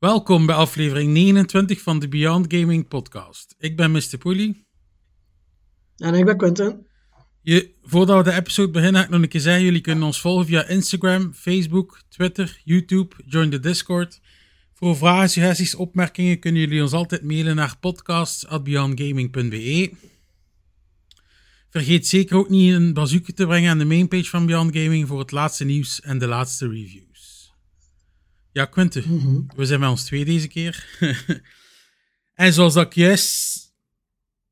Welkom bij aflevering 29 van de Beyond Gaming podcast. Ik ben Mr. Poelie. En ik ben Quentin. Je, voordat we de episode beginnen, ga ik nog een keer zeggen, jullie kunnen ons volgen via Instagram, Facebook, Twitter, YouTube, join de Discord. Voor vragen, suggesties, opmerkingen kunnen jullie ons altijd mailen naar podcasts.beyondgaming.be. Vergeet zeker ook niet een bezoekje te brengen aan de mainpage van Beyond Gaming voor het laatste nieuws en de laatste reviews. Ja, Quinten, we zijn met ons twee deze keer. en zoals dat ik juist,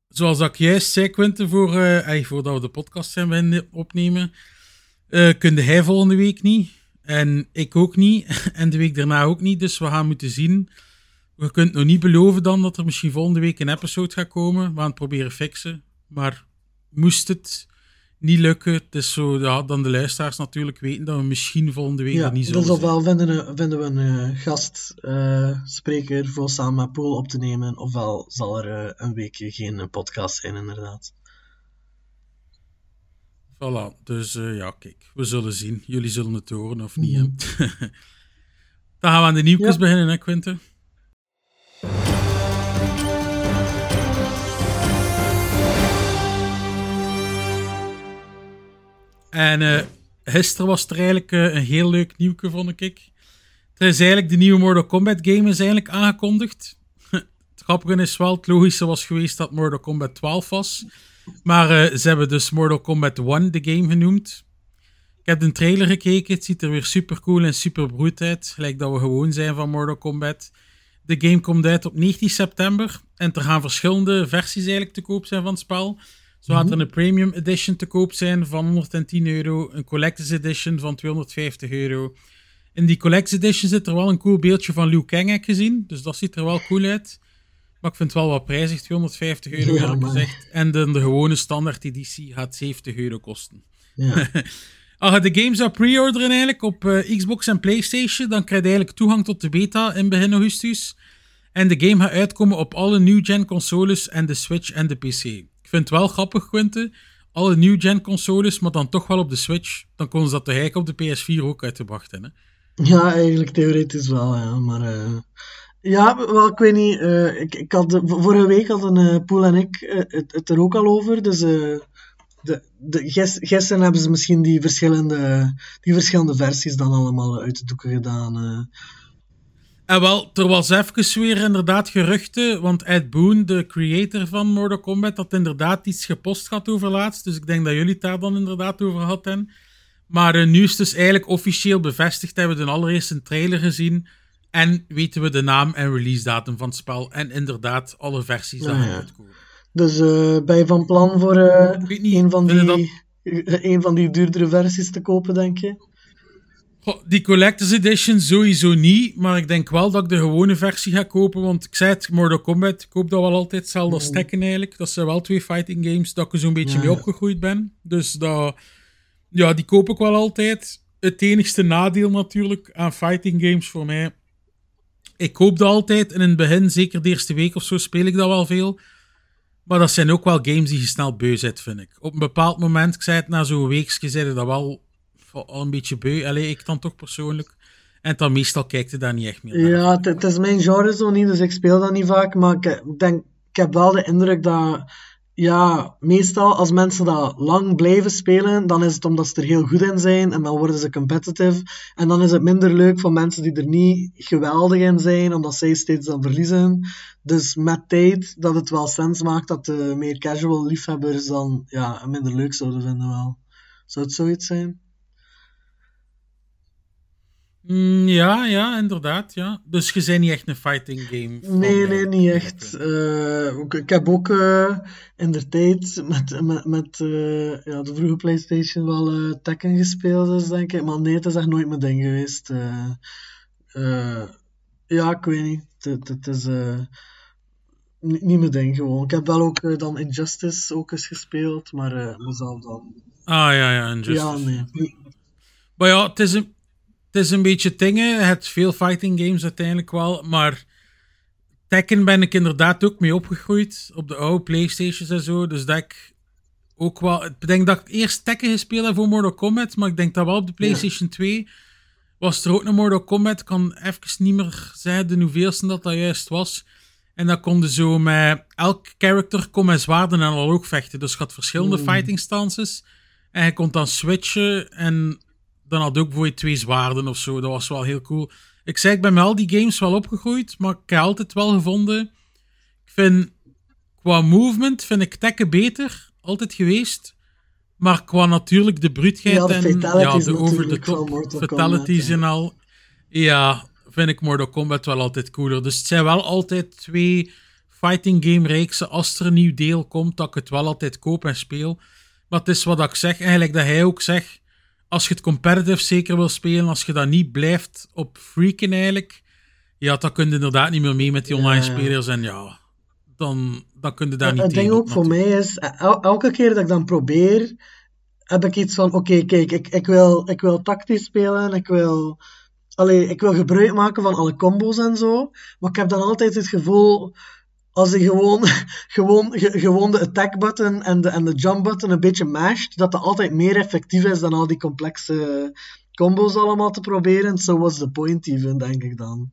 zoals dat ik juist zei, Quinten, voor, ey, voordat we de podcast zijn opnemen, eh kunde hij volgende week niet. En ik ook niet. En de week daarna ook niet. Dus we gaan moeten zien. We kunnen nog niet beloven dan dat er misschien volgende week een episode gaat komen. We gaan het proberen fixen. Maar moest het niet lukken, het is zo ja, dan de luisteraars natuurlijk weten dat we misschien volgende week Ja, niet zullen dus ofwel vinden, we- vinden we een eh, gastspreker voor samen met Poel op te nemen, ofwel zal er eh, een weekje geen eh, podcast zijn, inderdaad. Voilà, dus eh, ja, kijk, we zullen zien. Jullie zullen het horen of niet. hè. Dan gaan we aan de nieuwtjes Ja. beginnen, hè, Quinten? En eh gisteren was er eigenlijk eh, een heel leuk nieuwtje, vond ik. Er is eigenlijk de nieuwe Mortal Kombat game is eigenlijk aangekondigd. Het grappige is wel, het logische was geweest dat Mortal Kombat 12 was. Maar eh, ze hebben dus Mortal Kombat 1 de game genoemd. Ik heb de trailer gekeken. Het ziet er weer super cool en super broed uit. Gelijk dat we gewoon zijn van Mortal Kombat. De game komt uit op 19 september. En er gaan verschillende versies eigenlijk te koop zijn van het spel. Zo gaat er een premium edition te koop zijn van 110 euro. Een collector's edition van 250 euro. In die collector's edition zit er wel een cool beeldje van Liu Kang heb ik gezien. Dus dat ziet er wel cool uit. Maar ik vind het wel wat prijzig, 250 euro Ja, eerlijk gezegd. En de, de gewone standaard editie gaat 70 euro kosten. Ja, Als je de game zou pre-orderen eigenlijk op eh, Xbox en Playstation, dan krijg je eigenlijk toegang tot de beta in begin augustus. En de game gaat uitkomen op alle new-gen consoles en de Switch en de PC. Vind het wel grappig, Quinte. Alle new-gen consoles, maar dan toch wel op de Switch. Dan konden ze dat eigenlijk op de PS4 ook uitgebracht hebben. Ja eigenlijk theoretisch wel, ja. Maar eh, ja, wel, ik weet niet. eh, ik, ik had, vorige week hadden eh Poel en ik het, er ook al over. Dus de, de, gis- gisteren hebben ze misschien die verschillende, die verschillende versies dan allemaal uit de doeken gedaan. En wel, er was even weer inderdaad geruchten, want Ed Boon, de creator van Mortal Kombat, had inderdaad iets gepost gehad over laatst. Dus ik denk dat jullie het daar dan inderdaad over hadden. Maar eh, nu is het dus eigenlijk officieel bevestigd. Hebben we de allereerste trailer gezien. En weten we de naam en release datum van het spel. En inderdaad alle versies gaan ja. uitkomen. Dus eh, ben je van plan voor eh, een, van die, een van die duurdere versies te kopen, denk je? Goh, die Collector's Edition sowieso niet, maar ik denk wel dat ik de gewone versie ga kopen, want ik zei het, Mortal Kombat, ik koop dat wel altijd, hetzelfde als Tekken eigenlijk. Dat zijn wel twee fighting games dat ik er zo'n beetje Ja, mee opgegroeid ben. Dus dat, ja, die koop ik wel altijd. Het enigste nadeel natuurlijk aan fighting games voor mij, ik koop dat altijd en in het begin, zeker de eerste week of zo, speel ik dat wel veel. Maar dat zijn ook wel games die je snel beu zet, vind ik. Op een bepaald moment, ik zei het, na zo'n weekje, zei je dat wel al een beetje beu. Ik dan toch persoonlijk. En dan meestal kijkt je daar niet echt meer naar. Ja, het, is mijn genre zo niet, dus ik speel dat niet vaak. Maar ik, denk, ik heb wel de indruk dat, ja, meestal als mensen dat lang blijven spelen, dan is het omdat ze er heel goed in zijn en dan worden ze competitive. En dan is het minder leuk voor mensen die er niet geweldig in zijn, omdat zij steeds dan verliezen. Dus met tijd dat het wel sens maakt dat de meer casual liefhebbers dan ja, minder leuk zouden vinden wel. Zou het zoiets zijn? Mm, ja, ja, inderdaad. Ja. Dus je bent niet echt een fighting game. Nee, nee, niet echt. Eh, ik, ik heb ook eh, in de tijd met, met, met eh, ja, de vroege PlayStation wel Tekken gespeeld, dus denk ik. Maar nee, het is echt nooit mijn ding geweest. Ja, ik weet niet. Het, het is niet, niet mijn ding gewoon. Ik heb wel ook dan Injustice ook eens gespeeld, maar mezelf dan. Ah ja, ja, Injustice. Ja, nee. Maar ja, het is een, het is een beetje dingen. Het veel fighting games uiteindelijk wel. Maar Tekken ben ik inderdaad ook mee opgegroeid. Op de oude Playstations en zo. Dus dat ik ook wel... Ik denk dat ik eerst Tekken gespeeld heb voor Mortal Kombat. Maar ik denk dat wel op de PlayStation 2 was er ook een Mortal Kombat. Ik kan even niet meer zeggen hoeveelste dat dat juist was. En dan konden zo met... Elk character kon met zwaarden en al ook vechten. Dus je had verschillende fighting stances. En je kon dan switchen en dan had ook voor je twee zwaarden of zo. Dat was wel heel cool. Ik zei, ik ben met al die games wel opgegroeid, maar ik heb altijd wel gevonden... Ik vind, qua movement vind ik Tekken beter, altijd geweest. Maar qua natuurlijk de bruutheid Ja, de en ja, de over de top fatalities Kombat, en al. Ja, vind ik Mortal Kombat wel altijd cooler. Dus het zijn wel altijd twee fighting game reeksen. Als er een nieuw deel komt, dat ik het wel altijd koop en speel. Maar het is wat ik zeg, eigenlijk dat hij ook zegt. Als je het competitive zeker wil spelen, als je dat niet blijft op freaken eigenlijk, ja, dan kun je inderdaad niet meer mee met die online Ja. spelers. En ja, dan, dan kun je daar niet Het ding ook voor mij is, el- elke keer dat ik dan probeer, heb ik iets van, oké, kijk, ik, ik, wil, ik wil tactisch spelen, ik wil, allee, ik wil gebruik maken van alle combo's en zo, maar ik heb dan altijd het gevoel, als ik gewoon, gewoon, ge- gewoon de attack button en de, en de jump button een beetje mashed, dat dat altijd meer effectief is dan al die complexe combo's allemaal te proberen. So what's the point even, denk ik dan.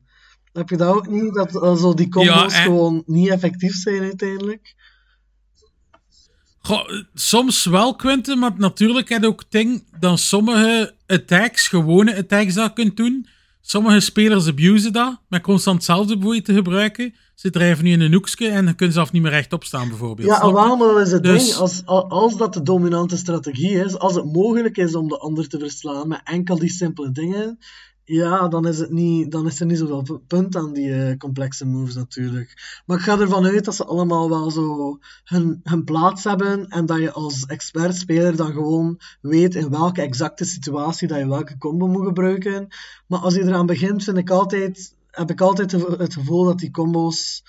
Heb je dat ook niet? Dat uh, zo die combo's en- gewoon niet effectief zijn uiteindelijk? Goh, soms wel, Quinten, maar natuurlijk heb je ook ding dan sommige attacks, gewone attacks dat je kunt doen. Sommige spelers abusen dat, met constant hetzelfde boei te gebruiken. Ze drijven nu in een hoekje en dan kunnen ze zelf niet meer rechtop staan, bijvoorbeeld. Ja, waarom dat is het Dus- ding? Als, al- als dat de dominante strategie is, als het mogelijk is om de ander te verslaan met enkel die simpele dingen, ja, dan is, het niet, dan is er niet zoveel pu- punt aan die eh, complexe moves natuurlijk. Maar ik ga ervan uit dat ze allemaal wel zo hun, hun plaats hebben en dat je als expert-speler dan gewoon weet in welke exacte situatie dat je welke combo moet gebruiken. Maar als je eraan begint, vind ik altijd, heb ik altijd het gevoel dat die combo's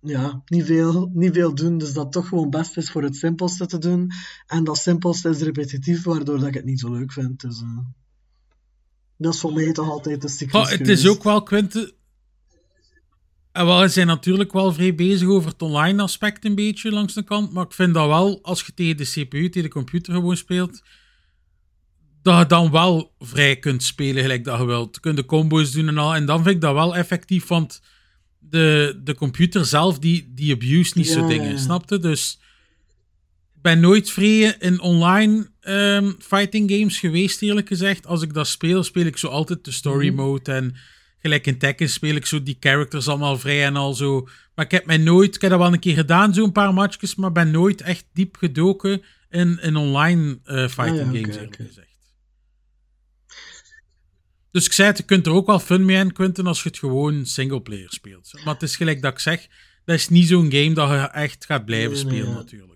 ja, niet veel, niet veel doen. Dus dat het toch gewoon best is voor het simpelste te doen. En dat simpelste is repetitief, waardoor dat ik het niet zo leuk vind. Dus, eh, dat is voor mij toch altijd de cyclus Goh, het is ook wel, Quinten... En wel, we zijn natuurlijk wel vrij bezig over het online aspect een beetje langs de kant. Maar ik vind dat wel, als je tegen de CPU, tegen de computer gewoon speelt, dat je dan wel vrij kunt spelen gelijk dat je wilt. Je kunt de combo's doen en al. En dan vind ik dat wel effectief, want de, de computer zelf, die, die abuse niet Ja, zo dingen, ja. snapte? Dus ik ben nooit vrij in online ehm, fighting games geweest, eerlijk gezegd. Als ik dat speel, speel ik zo altijd de story Mhm. mode. En gelijk in Tekken speel ik zo die characters allemaal vrij en al zo. Maar ik heb mij nooit, ik heb dat wel een keer gedaan, zo'n paar matchjes, maar ben nooit echt diep gedoken in, in online eh, fighting Ah, ja, games, eerlijk gezegd. Dus ik zei het, je kunt er ook wel fun mee aan, Quinten, als je het gewoon singleplayer speelt. Maar het is gelijk dat ik zeg, dat is niet zo'n game dat je echt gaat blijven Nee, spelen, natuurlijk.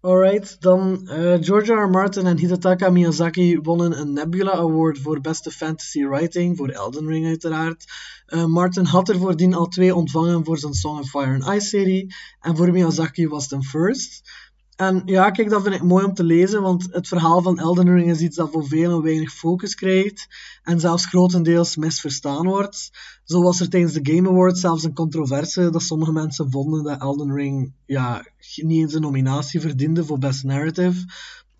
Alright, dan eh, George R. R. Martin en Hidetaka Miyazaki wonnen een Nebula Award voor beste fantasy writing, voor Elden Ring uiteraard. Eh, Martin had er voordien al twee ontvangen voor zijn Song of Fire and Ice serie, en voor Miyazaki was het een first. En ja, kijk, dat vind ik mooi om te lezen, want het verhaal van Elden Ring is iets dat voor velen weinig focus krijgt en zelfs grotendeels misverstaan wordt. Zo was er tijdens de Game Awards zelfs een controverse dat sommige mensen vonden dat Elden Ring ja, niet eens een nominatie verdiende voor Best Narrative.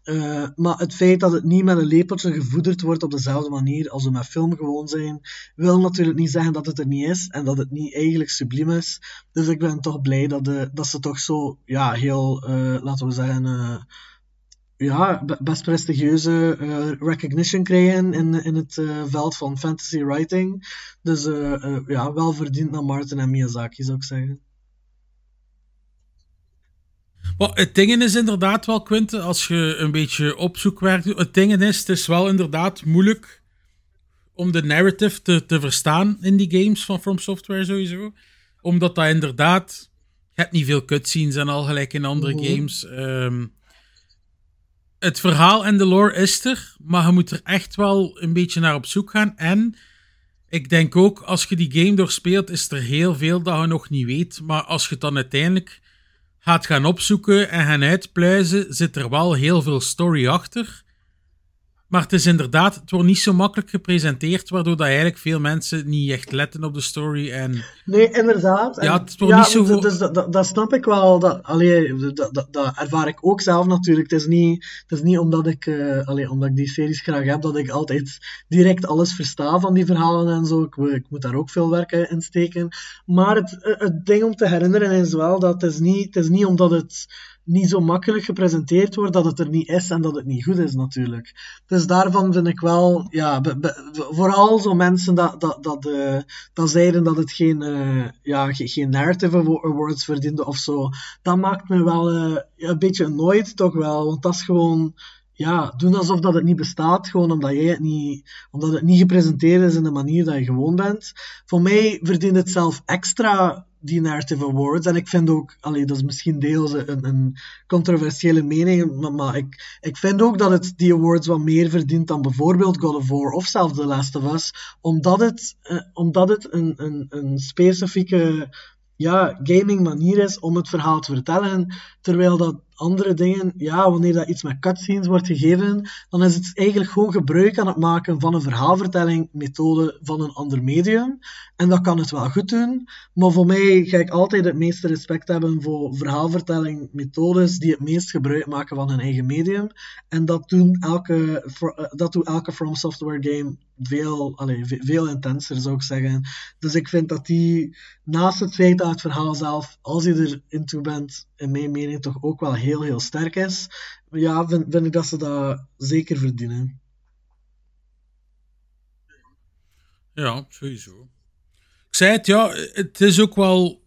Eh, maar het feit dat het niet met een lepeltje gevoederd wordt op dezelfde manier als we met film gewoon zijn, wil natuurlijk niet zeggen dat het er niet is en dat het niet eigenlijk subliem is. Dus ik ben toch blij dat, de, dat ze toch zo ja, heel, eh, laten we zeggen, eh, ja, be- best prestigieuze recognition krijgen in, in het veld van fantasy writing. Dus ja, wel verdiend naar Martin en Miyazaki, zou ik zeggen. Maar het ding is inderdaad wel, Quinten, als je een beetje opzoekwerk doet. Het ding is, het is wel inderdaad moeilijk om de narrative te, te verstaan in die games van From Software sowieso. Omdat dat inderdaad... Je hebt niet veel cutscenes en al gelijk in andere Mhm. games. Ehm, het verhaal en de lore is er, maar je moet er echt wel een beetje naar op zoek gaan. En ik denk ook, als je die game doorspeelt, is er heel veel dat je nog niet weet. Maar als je het dan uiteindelijk gaat gaan opzoeken en gaan uitpluizen, zit er wel heel veel story achter. Maar het is inderdaad, het wordt niet zo makkelijk gepresenteerd, waardoor dat eigenlijk veel mensen niet echt letten op de story. En Nee, inderdaad. Ja, het wordt niet zo dus- voor- dus dat, dat, dat snap ik wel. Dat, allee, dat, dat, dat ervaar ik ook zelf natuurlijk. Het is niet, het is niet omdat, ik, allee, omdat ik die series graag heb, dat ik altijd direct alles versta van die verhalen en zo. Ik, ik moet daar ook veel werk in steken. Maar het, het ding om te herinneren is wel dat het is niet, het is niet omdat het niet zo makkelijk gepresenteerd wordt dat het er niet is en dat het niet goed is natuurlijk. Dus daarvan vind ik wel, ja, vooral zo mensen dat, dat, dat, eh, dat zeiden dat het geen, eh, ja, ge- geen narrative awa- awards verdiende of zo. Dat maakt me wel eh, een beetje annoyed toch wel, want dat is gewoon, ja, doen alsof dat het niet bestaat, gewoon omdat jij het niet, omdat het niet gepresenteerd is in de manier dat je gewoon bent. Voor mij verdient het zelf extra die narrative awards. En ik vind ook, allee, dat is misschien deels een, een controversiële mening, maar, ik, ik vind ook dat het die awards wat meer verdient dan bijvoorbeeld God of War of zelfs The Last of Us, omdat het, eh, omdat het een, een, een specifieke ja, gaming manier is om het verhaal te vertellen, terwijl dat andere dingen, ja, wanneer dat iets met cutscenes wordt gegeven, dan is het eigenlijk gewoon gebruik aan het maken van een verhaalvertelling methode van een ander medium. En dat kan het wel goed doen, maar voor mij ga ik altijd het meeste respect hebben voor verhaalvertelling methodes die het meest gebruik maken van hun eigen medium. En dat, doen elke, eh, dat doet elke From Software game veel, allee, ve- veel intenser, zou ik zeggen. Dus ik vind dat die, naast het feit dat het verhaal zelf, als je er into bent, in mijn mening toch ook wel heel, heel sterk is, ja, vind, vind ik dat ze dat zeker verdienen. Ja, sowieso. Ik zei het, ja, het is ook wel...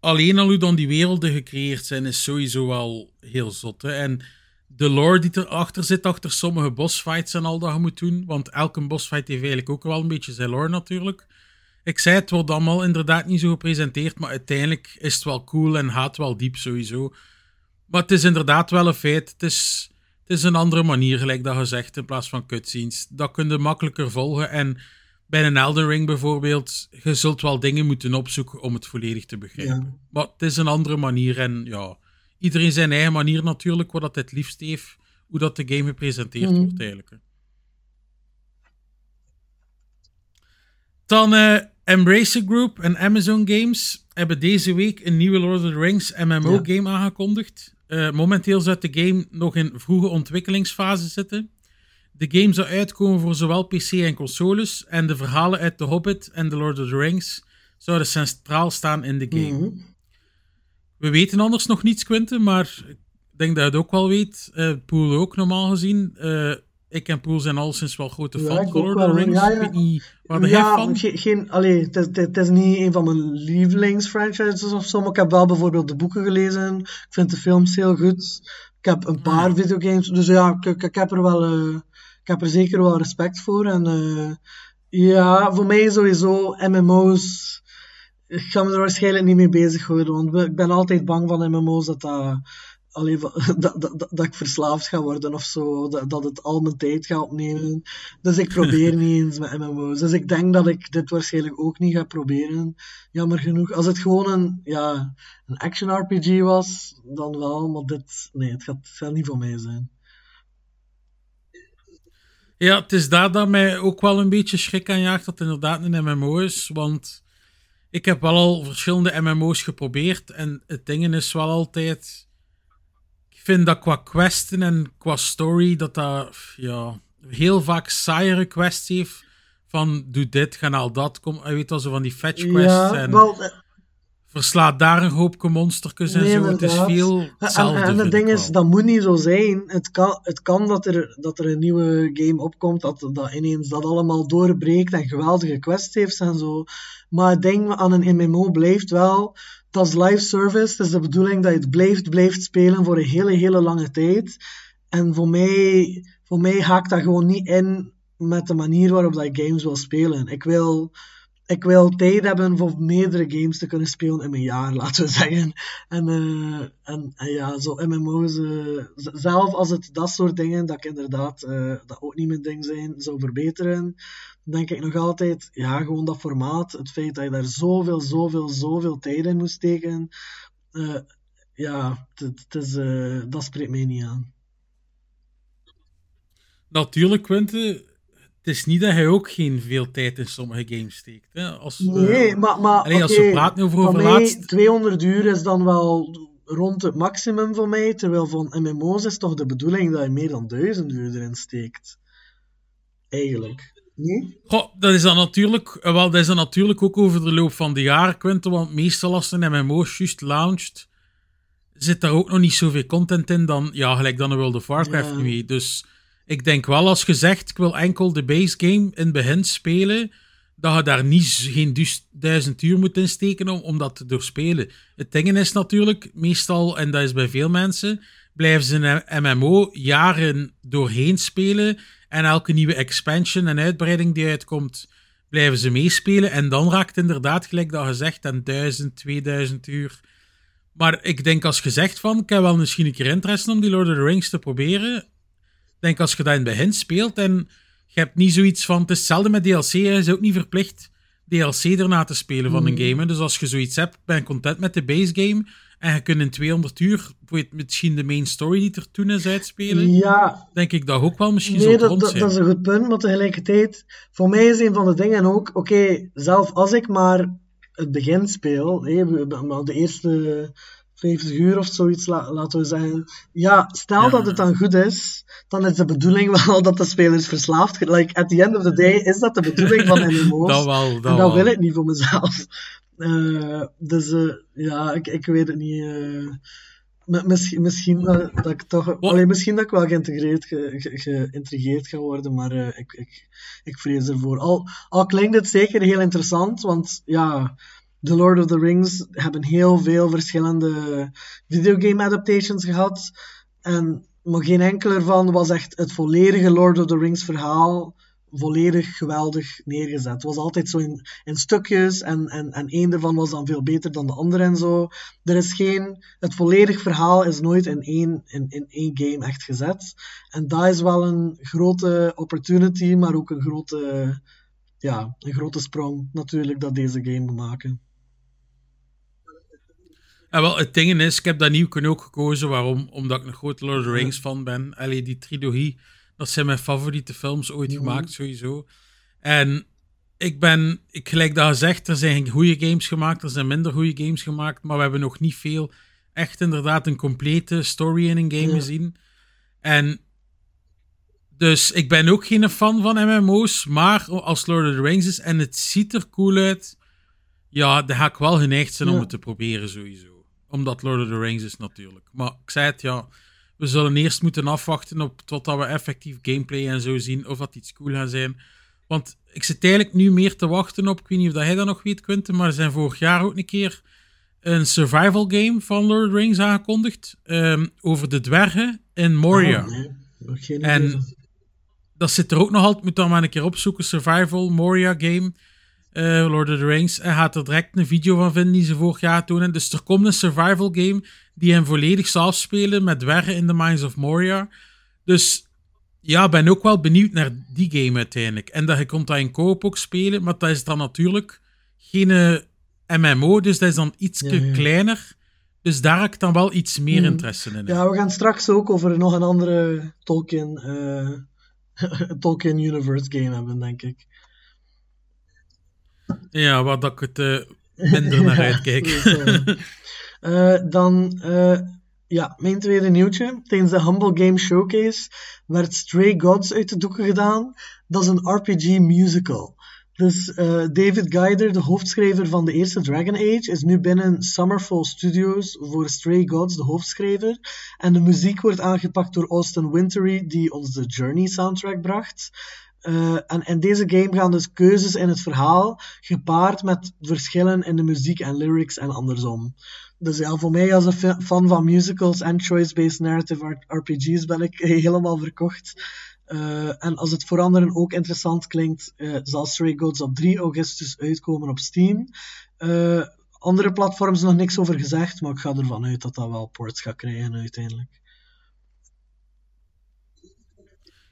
Alleen al hoe dan die werelden gecreëerd zijn, is sowieso wel heel zot. En de lore die erachter zit, achter sommige bossfights en al dat je moet doen. Want elke bossfight heeft eigenlijk ook wel een beetje zijn lore natuurlijk. Ik zei, het wordt allemaal inderdaad niet zo gepresenteerd, maar uiteindelijk is het wel cool en gaat wel diep sowieso. Maar het is inderdaad wel een feit. Het is, het is een andere manier, gelijk dat je zegt, in plaats van cutscenes. Dat kun je makkelijker volgen. En bij een Elden Ring bijvoorbeeld, je zult wel dingen moeten opzoeken om het volledig te begrijpen. Ja. Maar het is een andere manier en ja, iedereen zijn eigen manier natuurlijk, wat dat het liefst heeft, hoe dat de game gepresenteerd Mhm. wordt eigenlijk. Dan eh Embracer Group en Amazon Games hebben deze week een nieuwe Lord of the Rings MMO-game aangekondigd. Eh, momenteel zou de game nog in vroege ontwikkelingsfase zitten. De game zou uitkomen voor zowel PC en consoles en de verhalen uit The Hobbit en The Lord of the Rings zouden centraal staan in de game. Mhm. We weten anders nog niets, Quinten, maar ik denk dat je het ook wel weet. Eh Poel ook, normaal gezien. Eh, ik en Poel zijn al sinds wel grote Ja, ik van Lord of the wel. Rings. Ja, ja. Niet, waar van? geen, allee, het, is, het, is niet een van mijn lievelingsfranchises of zo, maar ik heb wel bijvoorbeeld de boeken gelezen. Ik vind de films heel goed. Ik heb een paar videogames, dus ja, ik, ik, ik heb er wel, eh, ik heb er zeker wel respect voor. En eh, ja, voor mij sowieso MMO's. Ik ga me er waarschijnlijk niet mee bezighouden, want ik ben altijd bang van MMO's dat dat, allee, van- dat, dat, dat, dat ik verslaafd ga worden of zo, dat, dat het al mijn tijd gaat opnemen. Dus ik probeer niet eens met MMO's. Dus ik denk dat ik dit waarschijnlijk ook niet ga proberen. Jammer genoeg. Als het gewoon een, ja, een action RPG was, dan wel, maar dit, nee, het gaat, het gaat niet voor mij zijn. Ja, het is daar dat mij ook wel een beetje schrik aan jaagt dat het inderdaad een MMO is. Want ik heb wel al verschillende MMO's geprobeerd. En het ding is wel altijd. Ik vind dat qua questen en qua story dat dat ja, heel vaak saaiere quests heeft. Van doe dit, ga al dat. Kom, je weet wel zo van die fetch quests. Ja, en wel, eh, verslaat daar een hoopje monstertjes en Nee, zo. Het is veel En, hetzelfde. en het vind ding is, dat moet niet zo zijn. Het kan, het kan dat, er, dat er een nieuwe game opkomt, dat, dat ineens dat allemaal doorbreekt en geweldige quests heeft en zo. Maar het ding aan een MMO blijft wel, is live service. Het is de bedoeling dat je het blijft, blijft spelen voor een hele, hele lange tijd. En voor mij, voor mij haakt dat gewoon niet in met de manier waarop dat ik games wil spelen. Ik wil, ik wil tijd hebben voor meerdere games te kunnen spelen in mijn jaar, laten we zeggen. En, eh, en, ja, zo MMO's, eh, zelf als het dat soort dingen, dat ik inderdaad, eh, dat ook niet mijn ding zijn, zou verbeteren, denk ik nog altijd, ja, gewoon dat formaat, het feit dat je daar zoveel, zoveel, zoveel tijd in moet steken, eh, ja, het, is, eh, dat spreekt mij niet aan. Natuurlijk, Quinte, het is niet dat hij ook geen veel tijd in sommige games steekt. Hè? Als, Nee, maar, maar Allee, als we praten over overlaatst... 200 uur is dan wel rond het maximum voor mij, terwijl van MMO's is toch de bedoeling dat je meer dan 1000 uur erin steekt. Eigenlijk. Nee? Goh, dat is dan natuurlijk, eh, wel, dat is dan natuurlijk ook over de loop van de jaren, Quinte, want meestal als een MMO juist launched, zit daar ook nog niet zoveel content in dan, ja, gelijk dan een World of Warcraft Ja. nu. Dus ik denk wel, als je zegt, ik wil enkel de base game in het begin spelen, dat je daar niet, geen duizend uur moet insteken om, om dat te doorspelen. Het ding is natuurlijk, meestal, en dat is bij veel mensen, blijven ze een MMO jaren doorheen spelen en elke nieuwe expansion en uitbreiding die uitkomt, blijven ze meespelen. En dan raakt inderdaad, gelijk dat gezegd, aan 1000, 2000 uur. Maar ik denk als je zegt van, ik heb wel misschien een keer interesse om die Lord of the Rings te proberen. Ik denk als je dat in het begin speelt en je hebt niet zoiets van, het is hetzelfde met DLC, je is ook niet verplicht DLC erna te spelen van een game. hè. Dus als je zoiets hebt, ben je content met de base game en je kunt in 200 uur misschien de main story die er toen is uitspelen. Ja, Denk ik dat ook wel misschien nee, zo dat, rond dat, zijn. dat is een goed punt, maar tegelijkertijd, voor mij is een van de dingen ook, oké, zelf als ik maar het begin speel, maar de eerste 50 uur of zoiets, la- laten we zeggen, ja, stel Ja. dat het dan goed is, dan is de bedoeling wel dat de spelers verslaafd. Like, at the end of the day is dat de bedoeling van MMO's. Dat wel, dat en dat wel. wil ik niet voor mezelf. Eh, dus eh, ja, ik, ik weet het niet. eh. Misschien, misschien dat, dat ik toch. Allee, misschien dat ik wel geïntegreerd, ge, ge- geïntrigeerd ga worden, maar ik, ik, ik vrees ervoor. Al, al klinkt het zeker heel interessant, want ja, The Lord of the Rings hebben heel veel verschillende videogame adaptations gehad. En, maar geen enkele ervan was echt het volledige Lord of the Rings verhaal volledig geweldig neergezet. Het was altijd zo in, stukjes en, en, en één ervan was dan veel beter dan de andere en zo. Er is geen, het volledig verhaal is nooit in één, in, in één game echt gezet. En dat is wel een grote opportunity, maar ook een grote, ja, een grote sprong natuurlijk dat deze game maken. En wel, het ding is, ik heb dat nieuw ook gekozen. Waarom? Omdat ik een groot Lord of the Rings fan ben. Allee, die trilogie, dat zijn mijn favoriete films ooit Mhm. gemaakt, sowieso. En ik ben, ik, gelijk dat gezegd, er zijn goede games gemaakt, er zijn minder goede games gemaakt, maar we hebben nog niet veel echt inderdaad een complete story in een game Ja. gezien. En dus ik ben ook geen fan van MMO's, maar als Lord of the Rings is en het ziet er cool uit, ja, dan ga ik wel geneigd zijn om het te proberen sowieso. Omdat Lord of the Rings is natuurlijk. Maar ik zei het, ja, we zullen eerst moeten afwachten op totdat we effectief gameplay en zo zien of dat iets cool gaat zijn. Want ik zit eigenlijk nu meer te wachten op, ik weet niet of dat hij dat nog weet, Quentin, maar er zijn vorig jaar ook een keer een survival game van Lord of the Rings aangekondigd ehm, over de dwergen in Moria. Oh, nee, nog geen En-. Dat zit er ook nog altijd, moet dan maar een keer opzoeken, survival Moria game. Eh, Lord of the Rings. En gaat er direct een video van vinden die ze vorig jaar tonen. Dus er komt een survival game die hem volledig zal afspelen met dwergen in the Mines of Moria. Dus ja, ben ook wel benieuwd naar die game uiteindelijk. En dat je komt dat in koop ook spelen, maar dat is dan natuurlijk geen eh, MMO, dus dat is dan iets Ja, ja. kleiner. Dus daar heb ik dan wel iets meer Mhm. interesse in. Ja, we gaan straks ook over nog een andere Tolkien, eh, Tolkien Universe game hebben, denk ik. Ja, waar dat ik het eh, minder naar uitkijk. Eh, dan, eh, ja, mijn tweede nieuwtje. Tijdens de Humble Game Showcase werd Stray Gods uit de doeken gedaan. Dat is een RPG musical. Dus David Geider, de hoofdschrijver van de eerste Dragon Age, is nu binnen Summerfall Studios voor Stray Gods de hoofdschrijver. En de muziek wordt aangepakt door Austin Wintory, die ons de Journey soundtrack bracht. Eh, en in deze game gaan dus keuzes in het verhaal gepaard met verschillen in de muziek en lyrics en andersom. Dus ja, voor mij als een fa- fan van musicals en choice-based narrative RPG's ben ik helemaal verkocht. Eh, en als het voor anderen ook interessant klinkt, eh, zal Stray Goats op 3 augustus uitkomen op Steam. Andere platforms nog niks over gezegd, maar ik ga ervan uit dat dat wel ports gaat krijgen uiteindelijk.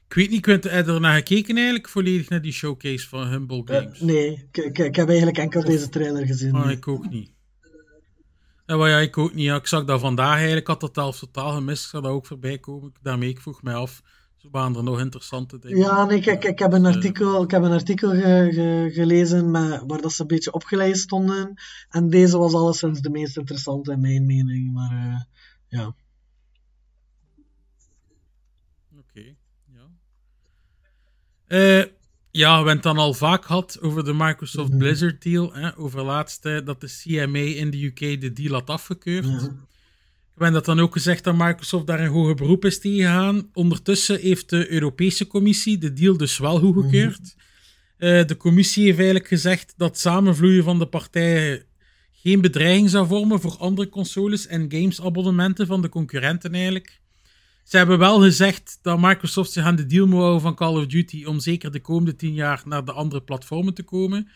Ik weet niet, kunt heb je er naar gekeken eigenlijk? Volledig naar die showcase van Humble Eh, Games? nee, ik, ik, ik heb eigenlijk enkel deze trailer gezien. Maar ik ook niet. En wat ja, ik ook niet. Ja, ik zag dat vandaag eigenlijk, had dat zelfs totaal gemist. Ik zou dat ook voorbij komen. Daarmee, ik vroeg mij af, zo waren er nog interessante dingen. Ja, nee, kijk, ik heb een Eh, artikel, ik heb een artikel ge- ge- gelezen met, waar dat ze een beetje opgeleid stonden. En deze was alleszins de meest interessante in mijn mening. Maar eh, ja. Oké, ja. Eh, ja, we hebben het dan al vaak gehad over de Microsoft Mhm. Blizzard deal. Hè, over laatst dat de CMA in de UK de deal had afgekeurd. ja. We hebben dat dan ook gezegd dat Microsoft daar een hoger beroep is tegengegaan. Ondertussen heeft de Europese Commissie de deal dus wel goedgekeurd. Eh, de commissie heeft eigenlijk gezegd dat samenvloeien van de partijen geen bedreiging zou vormen voor andere consoles en gamesabonnementen van de concurrenten eigenlijk. Ze hebben wel gezegd dat Microsoft zich aan de deal moet houden van Call of Duty om zeker de komende tien jaar naar de andere platformen te komen.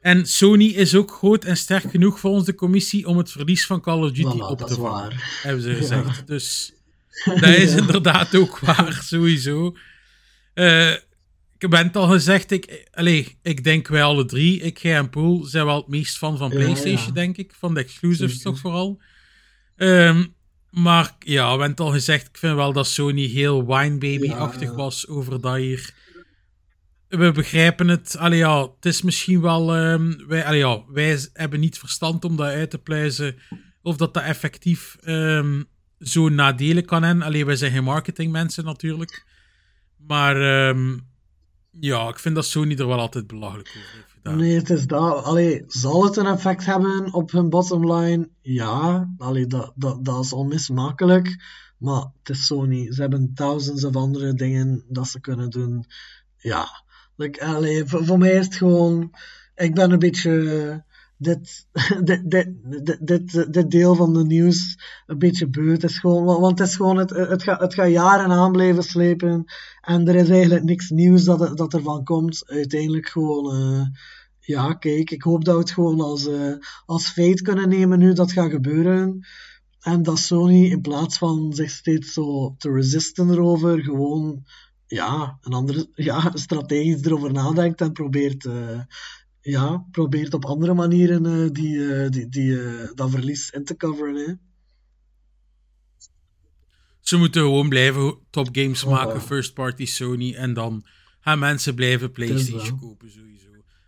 En Sony is ook groot en sterk genoeg volgens de commissie om het verlies van Call of Duty Voilà, op dat te is vangen waar. hebben ze gezegd. Dus dat is inderdaad ook waar, sowieso. Eh, ik ben het al gezegd, ik, allez, ik denk wij alle drie, ik, jij en Poel, zijn wel het meest fan van PlayStation, ja. denk ik. Van de exclusives toch vooral. Ehm, maar ja, we hebben het al gezegd, ik vind wel dat Sony heel Wine Baby-achtig Ja. was over dat hier. We begrijpen het. Allee, ja, het is misschien wel. ehm, wij, allee, ja, wij hebben niet verstand om dat uit te pluizen. Of dat dat effectief ehm, zo nadelen kan hebben. Allee, wij zijn geen marketingmensen natuurlijk. Maar ehm, ja, ik vind dat Sony er wel altijd belachelijk over heeft Nee, het is dat. Allee, zal het een effect hebben op hun bottomline? Ja, allee, dat, dat, dat is onmismakelijk. Maar het is Sony. Ze hebben thousands of andere dingen dat ze kunnen doen. Ja, like, allee, voor, mij is het gewoon... Ik ben een beetje... Dit, dit, dit, dit, deel van de nieuws een beetje beu. Het is gewoon, want het is gewoon, het, het, gaat, het gaat jaren aan blijven slepen. En er is eigenlijk niks nieuws dat, dat ervan komt. Uiteindelijk gewoon, eh, ja, kijk, ik hoop dat we het gewoon als, eh, als feit kunnen nemen nu dat gaat gebeuren. En dat Sony in plaats van zich steeds zo te resisten erover, gewoon ja, een andere ja, strategisch erover nadenkt en probeert, eh, ja, probeert op andere manieren eh, die, die, die, dat verlies in te coveren. Hè. Ze moeten gewoon blijven top games Oh. maken, first party Sony. En dan gaan mensen blijven PlayStation kopen, sowieso.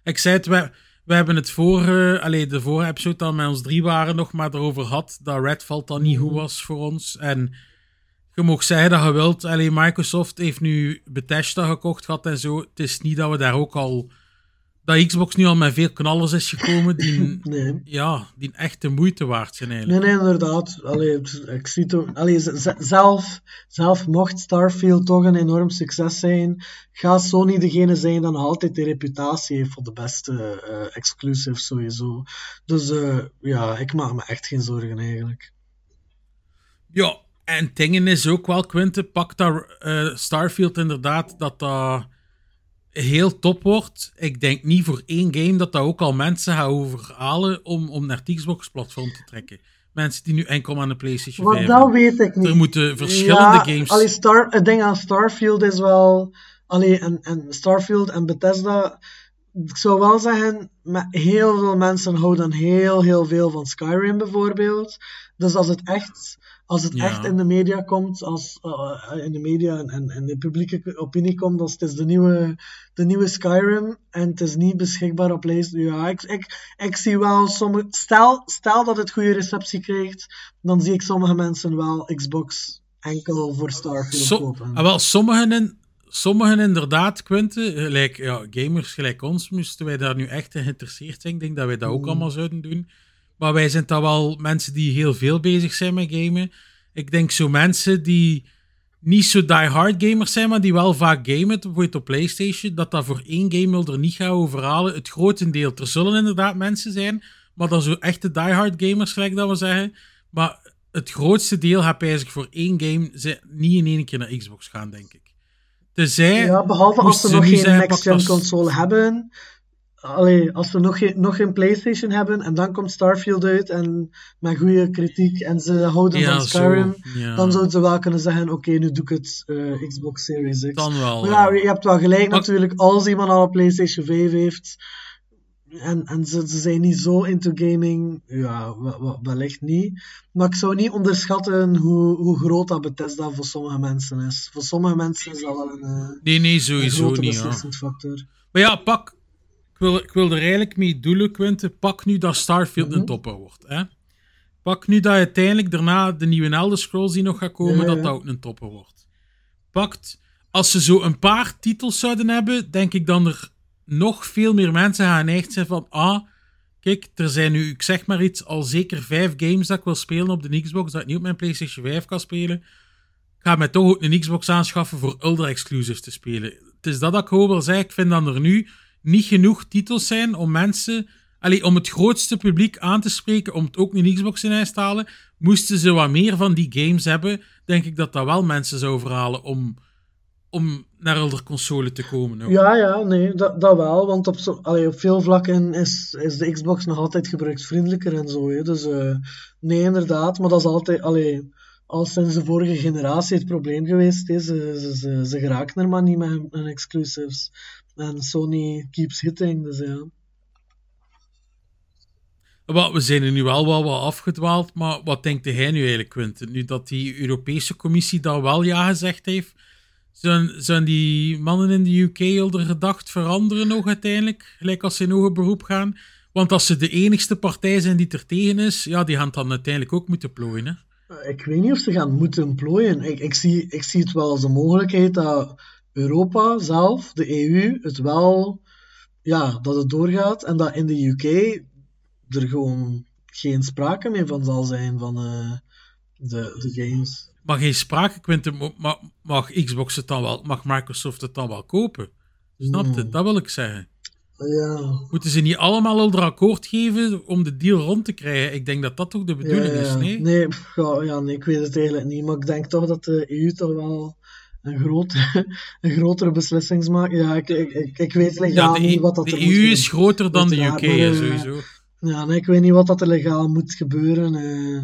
Ik zei het, we, we hebben het vorige, allee, de vorige episode dat met ons drie waren nog maar erover had, dat Redfall dan niet goed was voor ons. En je mag zeggen dat je wilt, allee, Microsoft heeft nu Bethesda gekocht gehad en zo. Het is niet dat we daar ook al, dat Xbox nu al met veel knallers is gekomen die, Nee. ja, die echt de moeite waard zijn eigenlijk. Nee, nee, inderdaad. Allee, ik zie ook. Allee, zelf, zelf mocht Starfield toch een enorm succes zijn, gaat Sony degene zijn nog altijd de reputatie heeft voor de beste eh exclusive sowieso. Dus eh, ja, ik maak me echt geen zorgen eigenlijk. Ja, en dingen is ook wel, Quinte, pak daar eh, Starfield inderdaad, dat dat heel top wordt. Ik denk niet voor één game dat dat ook al mensen gaat overhalen om, om naar het Xbox-platform te trekken. Mensen die nu enkel aan de PlayStation Wat 5 dat hebben. weet ik niet. Er moeten verschillende ja, games... Allee, Star, het ding aan Starfield is wel. Allee, en, en Starfield en Bethesda. Ik zou wel zeggen, heel veel mensen houden heel, heel veel van Skyrim bijvoorbeeld. Dus als het echt, als het Ja. echt in de media komt, als eh, in de media en, en, de publieke opinie komt, als het is de nieuwe, de nieuwe Skyrim en het is niet beschikbaar op PlayStation. Ja, ik, ik, ik zie wel sommige. Stel, stel dat het goede receptie krijgt, dan zie ik sommige mensen wel Xbox enkel voor Starfield So- kopen. ah, wel, sommigen, in, sommigen inderdaad, Quinte, gelijk ja, gamers gelijk ons, moesten wij daar nu echt in geïnteresseerd zijn. Ik denk dat wij dat ook Mm. allemaal zouden doen. Maar wij zijn dan wel mensen die heel veel bezig zijn met gamen. Ik denk zo mensen die niet zo die-hard gamers zijn, maar die wel vaak gamen, bijvoorbeeld op PlayStation, dat dat voor één game wil er niet gaan overhalen. Het grotendeel. Er zullen inderdaad mensen zijn, maar dan zo echte die-hard gamers, gelijk dat we zeggen. Maar het grootste deel gaat eigenlijk voor één game ze- niet in één keer naar Xbox gaan, denk ik. Tenzij, Ja, behalve als ze nog geen next-gen console hebben. Allee, als ze nog geen, nog geen PlayStation hebben en dan komt Starfield uit en met goede kritiek en ze houden Ja, van zo, Skyrim, ja. dan zouden ze wel kunnen zeggen: Oké, nu doe ik het eh, Xbox Series X. Dan wel. Maar ja, ja. je hebt wel gelijk Maar- natuurlijk, als iemand al een PlayStation 5 heeft en, en ze, ze zijn niet zo into gaming, ja, wel- wel- wellicht niet. Maar ik zou niet onderschatten hoe, hoe groot dat Bethesda voor sommige mensen is. Voor sommige mensen is dat wel een, eh, Nee, nee, een sowieso grote niet. Beslissend factor. Maar ja, pak. Ik wil, ik wil er eigenlijk mee doelen, Quinten. Pak nu dat Starfield Mhm. een topper wordt. Hè? Pak nu dat uiteindelijk daarna de nieuwe Elder Scrolls die nog gaat komen, Ja, ja. dat dat ook een topper wordt. Pakt, als ze zo een paar titels zouden hebben, denk ik dan er nog veel meer mensen gaan geneigd zijn van, ah, kijk, er zijn nu, ik zeg maar iets, al zeker vijf games dat ik wil spelen op de Xbox, dat ik niet op mijn PlayStation 5 kan spelen. Ik ga mij toch ook een Xbox aanschaffen voor Ultra Exclusive te spelen. Het is dat dat ik gewoon wil zeggen. Ik vind dat er nu niet genoeg titels zijn om mensen, allee, om het grootste publiek aan te spreken, om het ook een Xbox in huis te halen. Moesten ze wat meer van die games hebben, denk ik dat dat wel mensen zou verhalen om, om naar Elder console te komen. Ja, ja, nee, dat, dat wel. Want op, zo, op veel vlakken is, is de Xbox nog altijd gebruiksvriendelijker en zo. Hè. Dus eh, nee, inderdaad. Maar dat is altijd, allee, al sinds de vorige generatie het probleem geweest. Hè. Ze, ze, ze, geraken er maar niet met hun exclusives. En Sony keeps hitting, dus ja. We zijn er nu wel wel wat afgedwaald, maar wat denkt jij nu eigenlijk, Quinten? Nu dat die Europese Commissie daar wel ja gezegd heeft, zijn, zijn die mannen in de UK al er gedacht veranderen nog uiteindelijk, gelijk als ze in hoger beroep gaan? Want als ze de enigste partij zijn die er tegen is, ja, die gaan het dan uiteindelijk ook moeten plooien, hè? Ik weet niet of ze gaan moeten plooien. Ik, ik, zie, ik zie het wel als een mogelijkheid dat Europa zelf, de EU, het wel, ja, dat het doorgaat en dat in de UK er gewoon geen sprake meer van zal zijn van eh, de, de games. Maar geen sprake, Quinten, mag, mag Xbox het dan wel, mag Microsoft het dan wel kopen? Snap je? Hmm. Dat wil ik zeggen. Ja, Moeten ze niet allemaal al akkoord geven om de deal rond te krijgen? Ik denk dat dat toch de bedoeling ja. is, nee? Nee, pff, ja, nee, ik weet het eigenlijk niet. Maar ik denk toch dat de EU toch wel een grotere, een grotere beslissing Ja, ik, ik, ik, ik weet legaal Ja, de, niet E- wat dat de er EU moet is groter dan de UK, eh, sowieso. Ja, nee, ik weet niet wat dat er legaal moet gebeuren. eh,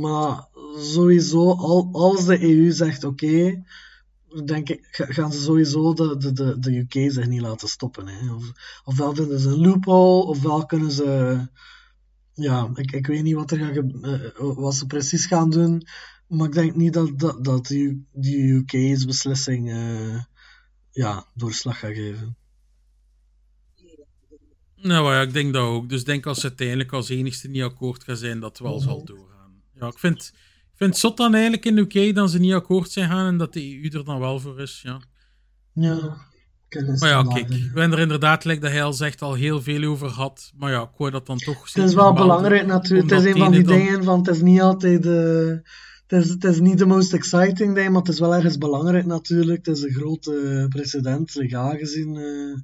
maar sowieso, al, als de EU zegt oké, denk ik, ga- gaan ze sowieso de, de, de, de UK zich niet laten stoppen. Hè. Of, ofwel vinden ze een loophole, ofwel kunnen ze... Ja, ik, ik weet niet wat, er gaat ge- eh, wat ze precies gaan doen. Maar ik denk niet dat, dat, dat die, die UK's beslissing eh, ja, doorslag gaat geven. Nou ja, ik denk dat ook. Dus ik denk als ze uiteindelijk als enigste niet akkoord gaan zijn, dat het wel zal doorgaan. Ja, ik vind, ik vind het zot dan eigenlijk in de UK dat ze niet akkoord zijn gaan en dat de EU er dan wel voor is. Ja. Ja. Maar ja, kijk, we hebben er inderdaad, like dat hij al zegt, al heel veel over gehad. Maar ja, ik wou dat dan toch Het is wel belangrijk natuurlijk. Het is een van die dingen. dingen van het is niet altijd eh, het, is, het is niet de most exciting ding, maar het is wel ergens belangrijk natuurlijk. Het is een grote precedent, legaal gezien. eh,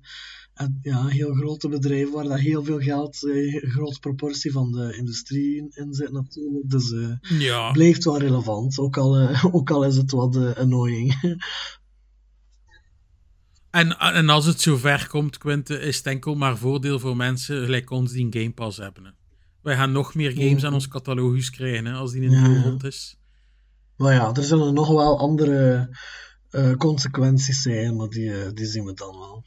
en, ja, heel grote bedrijf waar dat heel veel geld, eh, een grote proportie van de industrie in, zit natuurlijk. Dus eh Ja, blijft wel relevant, ook al, ook al is het wat annoying. en, en als het zover komt, Quinte, is het enkel maar voordeel voor mensen gelijk ons die een Game Pass hebben. Hè. Wij gaan nog meer games aan ons catalogus krijgen hè, als die in deal ja. rond is. Maar ja, er zullen nog wel andere eh, consequenties zijn, maar die, eh, die zien we dan wel.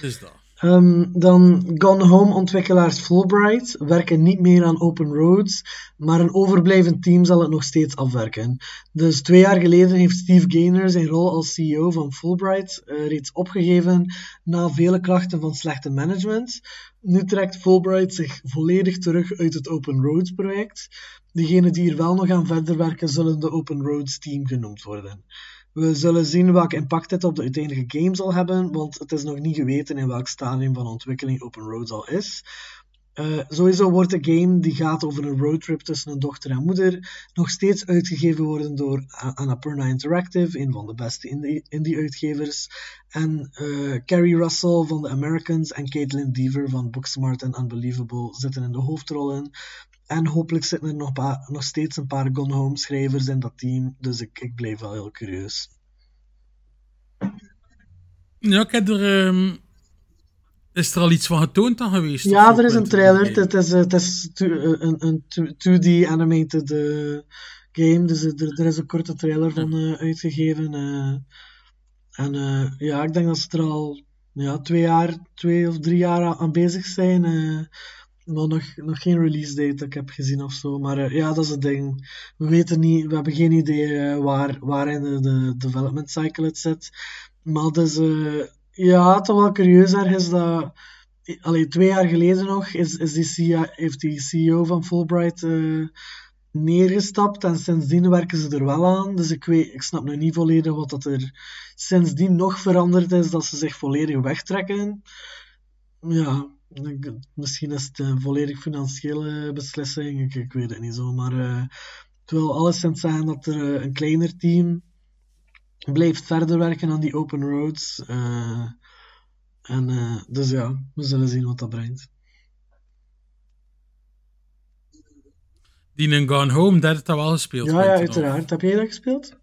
Dus dat. Ehm, dan Gone Home ontwikkelaars Fulbright werken niet meer aan open roads, maar een overblijvend team zal het nog steeds afwerken. Dus twee jaar geleden heeft Steve Gaynor zijn rol als CEO van Fulbright eh, reeds opgegeven na vele klachten van slechte management. Nu trekt Fulbright zich volledig terug uit het open roads project. Degenen die er wel nog aan verder werken zullen de open roads team genoemd worden. We zullen zien welk impact dit op de uiteindelijke game zal hebben, want het is nog niet geweten in welk stadium van ontwikkeling Open Roads al is. Eh, sowieso wordt de game die gaat over een roadtrip tussen een dochter en moeder nog steeds uitgegeven worden door Annapurna Interactive, een van de beste indie- indie-uitgevers. En eh, Carrie Russell van The Americans en Caitlin Deaver van Booksmart en Unbelievable zitten in de hoofdrollen. en hopelijk zitten er nog, nog steeds een paar Gone Home schrijvers in dat team. Dus ik, ik blijf wel heel curieus. Ja, ik heb er... ehm, is er al iets van getoond dan geweest? Ja, er is een trailer. Nee. Het is, eh, het is eh, een, een to- 2D animated eh, game. Dus er, er is een korte trailer van uitgegeven. en ja, ik denk dat ze er al ja, twee, jaar, twee of drie jaar aan- bezig zijn. maar nog, nog geen release date dat ik heb gezien of zo. Maar ja, dat is het ding. We weten niet, we hebben geen idee waar, waar in de, de development cycle het zit. Maar is eh, ja, toch wel curieus ergens dat Allee, twee jaar geleden nog is, is die heeft die CEO van Fulbright eh, neergestapt en sindsdien werken ze er wel aan. Dus ik, weet, ik snap nu niet volledig wat dat er sindsdien nog veranderd is, dat ze zich volledig wegtrekken. Ja, ik- misschien is het een volledig financiële beslissing, ik, ik weet het niet zo. Maar eh, het wil alleszins zeggen dat er eh, een kleiner team blijft verder werken aan die open roads. eh, en eh, dus ja, we zullen zien wat dat brengt. Die in Gone Home, dat heeft dat wel gespeeld. Ja, ja, of? uiteraard. Heb jij dat gespeeld?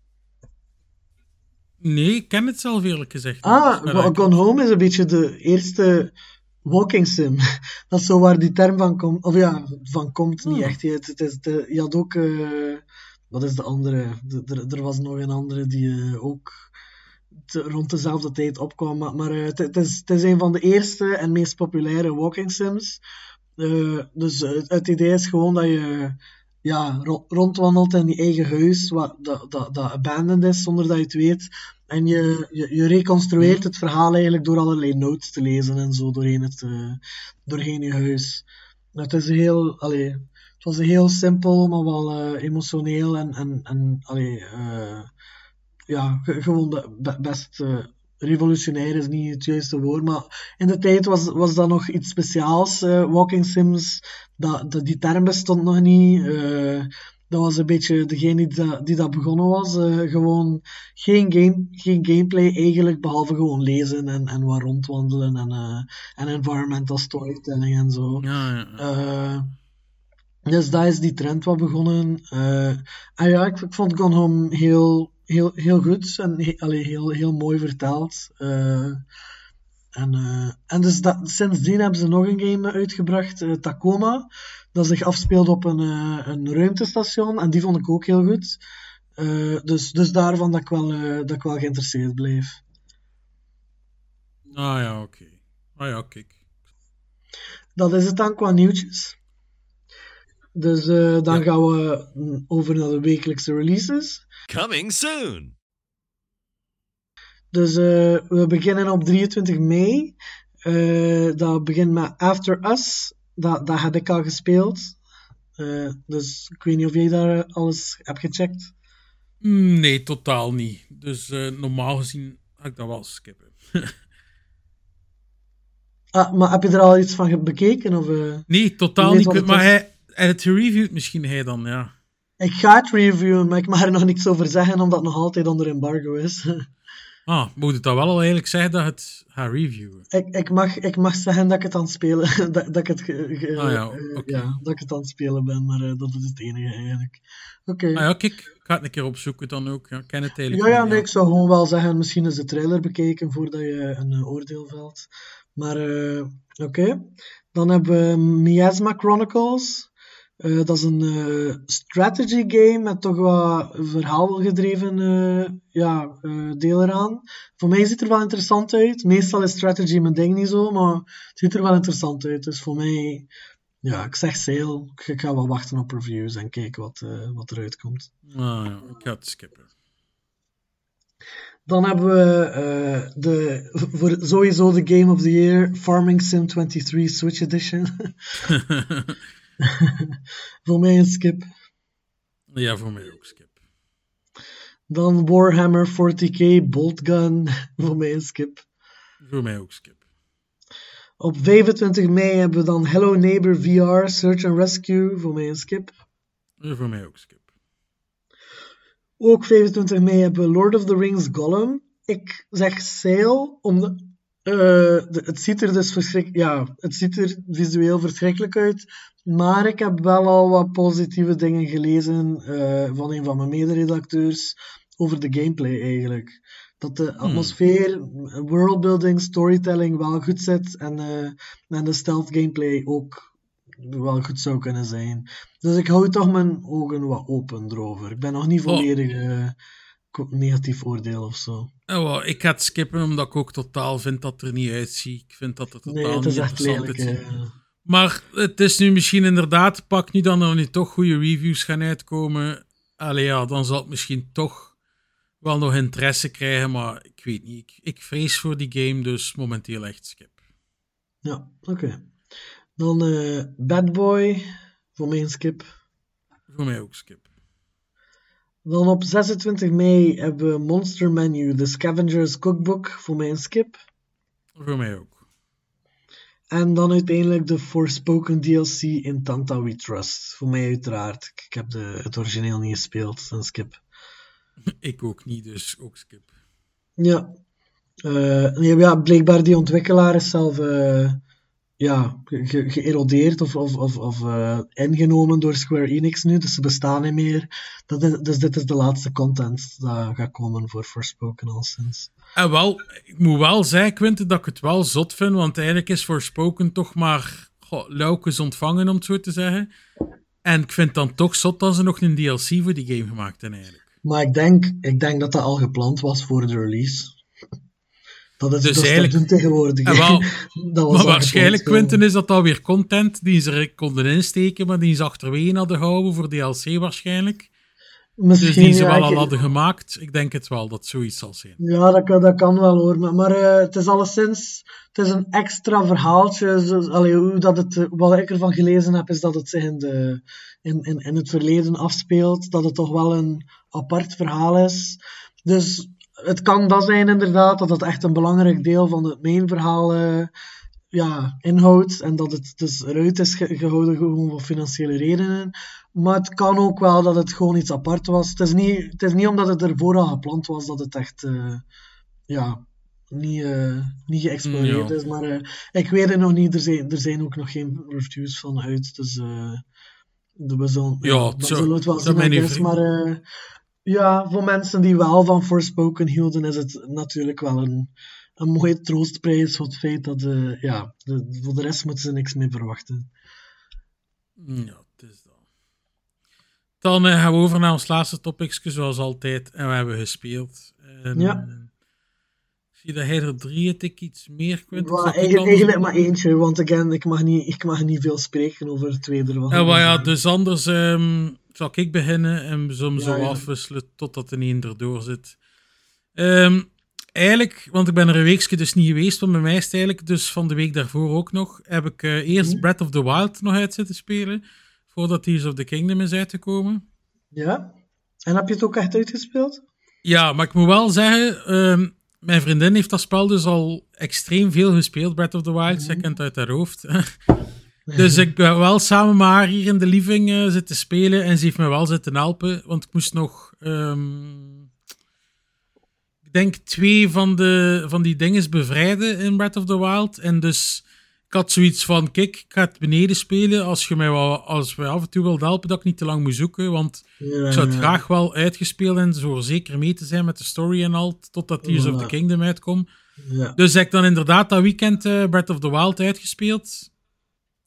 Nee, ik ken het zelf eerlijk gezegd. Ah, Gone Home is een beetje de eerste walking sim. Dat is zo waar die term van komt. Of ja, van komt niet Hmm. echt. Het, het is de, je had ook... eh, wat is de andere? De- er, was nog een andere die eh, ook rond dezelfde tijd opkwam. Maar, eh, het, is, is een van de eerste en meest populaire walking sims. Eh, dus het idee is gewoon dat je ja, ro- rondwandelt in je eigen huis, wat, dat, dat, dat abandoned is zonder dat je het weet. En je, je, reconstrueert het verhaal eigenlijk door allerlei notes te lezen en zo doorheen, het, doorheen je huis. Het is heel, allee, het was heel simpel, maar wel eh, emotioneel en, en, en allee, eh, ja, ge- gewoon be- be- best eh, revolutionair is niet het juiste woord, maar in de tijd was, was dat nog iets speciaals. walking Sims, dat, dat, die term bestond nog niet. dat was een beetje degene die dat, die dat begonnen was. gewoon geen, game, geen gameplay eigenlijk, behalve gewoon lezen en, en wat rondwandelen en, en environmental storytelling en zo. Ja, ja. Dus daar is die trend wat begonnen. Eh, en ja, ik, ik vond Gone Home heel, heel, heel goed en he- allee, heel, heel mooi vertaald. Eh, en, eh, en dus dat, sindsdien hebben ze nog een game uitgebracht, Tacoma, dat zich afspeelt op een, een ruimtestation. En die vond ik ook heel goed. Dus, dus daarvan dat ik, wel, dat ik wel geïnteresseerd bleef. Ah ja, oké. Ah ja, kijk. Dat is het dan qua nieuwtjes. Dus eh, dan Ja. gaan we mm, over naar de wekelijkse releases. Coming soon. Dus eh, we beginnen op 23 mei. Eh, dat begint met After Us. Dat, dat heb ik al gespeeld. Eh, dus ik weet niet of jij daar alles hebt gecheckt. Mm, Nee, totaal niet. Dus eh, normaal gezien ga ik dat wel skippen. Ah, maar heb je er al iets van bekeken? Of, eh? Nee, totaal niet. Maar is. Hij, hij het gereviewd misschien hij dan, ja. Ik ga het reviewen, maar ik mag er nog niks over zeggen, omdat het nog altijd onder embargo is. Ah, moet het dan wel al eigenlijk zeggen dat het gaat reviewen? ik, ik, mag, ik mag zeggen dat ik het aan het spelen dat, dat ik het, Ah ja, eh, ja, dat ik het aan het spelen ben, maar eh, dat is het enige eigenlijk. Oké. Ah ja, kijk, ik ga het een keer opzoeken dan ook. Ja, ik ken het eigenlijk Ja, ja, nee, ik zou gewoon wel zeggen, misschien is de trailer bekeken voordat je een eh, oordeel velt. Maar oké. Dan hebben we Miasma Chronicles. Eh, dat is een eh, strategy game met toch wat verhaalgedreven eh, ja, deel eraan. Voor mij ziet het er wel interessant uit. Meestal is strategy mijn ding niet zo, maar het ziet er wel interessant uit. Dus voor mij, ja, ik zeg sale. Ik ga wel wachten op reviews en kijken wat, wat eruit komt. Ah ja, ik ga het skippen. Dan hebben we de, voor sowieso de Game of the Year, Farming Sim 23 Switch Edition. voor mij een skip. ja, voor mij ook skip. Dan Warhammer 40k Bolt Gun, voor mij een skip. Voor mij ook skip. Op 25 mei hebben we dan Hello Neighbor VR Search and Rescue, voor mij een skip. Ja, voor mij ook skip. Ook 25 mei hebben we Lord of the Rings Gollum. Ik zeg sale, om de, Eh, de- het ziet er dus verschrik ja, het ziet er visueel verschrikkelijk uit. Maar ik heb wel al wat positieve dingen gelezen eh, van een van mijn mederedacteurs over de gameplay eigenlijk. Dat de atmosfeer, worldbuilding, storytelling wel goed zit en, eh, en de stealth gameplay ook wel goed zou kunnen zijn. Dus ik hou toch mijn ogen wat open erover. Ik ben nog niet Oh. volledig eh, negatief oordeel of zo. Oh, ik ga het skippen omdat ik ook totaal vind dat het er niet uitziet. Ik vind dat het totaal Nee, het is niet echt lelijk. Maar het is nu misschien inderdaad, pak nu dan er nu toch goede reviews gaan uitkomen. Allee ja, dan zal het misschien toch wel nog interesse krijgen, maar ik weet niet. Ik, ik vrees voor die game, dus momenteel echt skip. Ja, oké. Dan eh Bad Boy, voor mij een skip. Voor mij ook skip. Dan op 26 mei hebben we Monster Menu, The Scavenger's Cookbook, voor mij een skip. Voor mij ook. En dan uiteindelijk de Forspoken DLC in Tanta We Trust. Voor mij uiteraard. Ik, heb de, het origineel niet gespeeld, een skip. Ik ook niet, dus ook skip. Ja. Eh, nee, ja, blijkbaar die ontwikkelaar is zelf eh, ja, ge- ge- geërodeerd of, of, of, eh, ingenomen door Square Enix nu, dus ze bestaan niet meer. Dat is, dus dit is de laatste content dat gaat komen voor Forspoken al sinds. En wel, ik moet wel zeggen, Quinten, dat ik het wel zot vind, want eigenlijk is Forspoken toch maar goh, ontvangen, om het zo te zeggen. En ik vind dan toch zot dat ze nog een DLC voor die game gemaakt hebben, eigenlijk. Maar ik denk, ik denk dat dat al gepland was voor de release. Dat is Dus dus eigenlijk- dat tegenwoordig. En wel, dat was maar waarschijnlijk, gepland, Quinten, is dat alweer content die ze konden insteken, maar die ze achterwege hadden gehouden voor DLC waarschijnlijk. Misschien, Dus die ze wel al hadden gemaakt. Ik denk het wel, dat zoiets zal zijn. Ja, dat kan, dat kan wel hoor. Maar, maar eh, het is alleszins het is een extra verhaaltje. Zo, allee, hoe dat het, eh, wat ik ervan gelezen heb, is dat het zich in, de, in, in, in het verleden afspeelt. Dat het toch wel een apart verhaal is. Dus het kan dat zijn inderdaad, dat het echt een belangrijk deel van het main verhaal eh, ja, inhoudt. En dat het dus eruit is ge- gehouden gewoon voor financiële redenen. Maar het kan ook wel dat het gewoon iets apart was. Het is niet, het is niet omdat het ervoor al gepland was dat het echt eh, ja, niet, eh, niet geëxploreerd Ja. is. Maar eh, ik weet het nog niet. Er zijn, er zijn ook nog geen reviews van uit. Dus we zullen, Ja, we zullen het wel zien. mij I niet guess. vreemd. Maar ja, voor mensen die wel van Forspoken hielden, is het natuurlijk wel een, een mooie troostprijs voor het feit dat eh, ja, de, voor de rest moeten ze niks meer verwachten. Ja, het is dat. Dan eh, gaan we over naar ons laatste topicsje, zoals altijd. En we hebben gespeeld. En, Ja. eh, Ik zie dat hij er drie het ik iets meer kunt. Maar eigenlijk, eigenlijk maar eentje, want again, ik mag niet, ik mag niet veel spreken over twee ervan. Ja, maar ja, Dus, dus anders ehm, zal ik beginnen en we zullen hem zo Ja, afwisselen totdat er een erdoor zit. Ehm, eigenlijk, want ik ben er een weekje dus niet geweest, want bij mij is het eigenlijk dus van de week daarvoor ook nog, heb ik eh, eerst Mhm. Breath of the Wild nog uit zitten spelen, voordat Tears of the Kingdom is uitgekomen. Ja? En heb je het ook echt uitgespeeld? Ja, maar ik moet wel zeggen, ehm, mijn vriendin heeft dat spel dus al extreem veel gespeeld, Breath of the Wild. Zij kent het uit haar hoofd. dus ik ben wel samen met haar hier in de living eh, zitten spelen en ze heeft me wel zitten helpen, want ik moest nog, ehm, ik denk twee van, de, van die dingen bevrijden in Breath of the Wild. En dus ik had zoiets van, kijk, ik ga het beneden spelen als je mij wel, als we af en toe wilt helpen, dat ik niet te lang moet zoeken, want Ja, ik zou het ja. graag wel uitgespeeld en zo zeker mee te zijn met de story en al, totdat Tears of the. Kingdom uitkomt. Dus heb ik dan inderdaad dat weekend eh, Breath of the Wild uitgespeeld.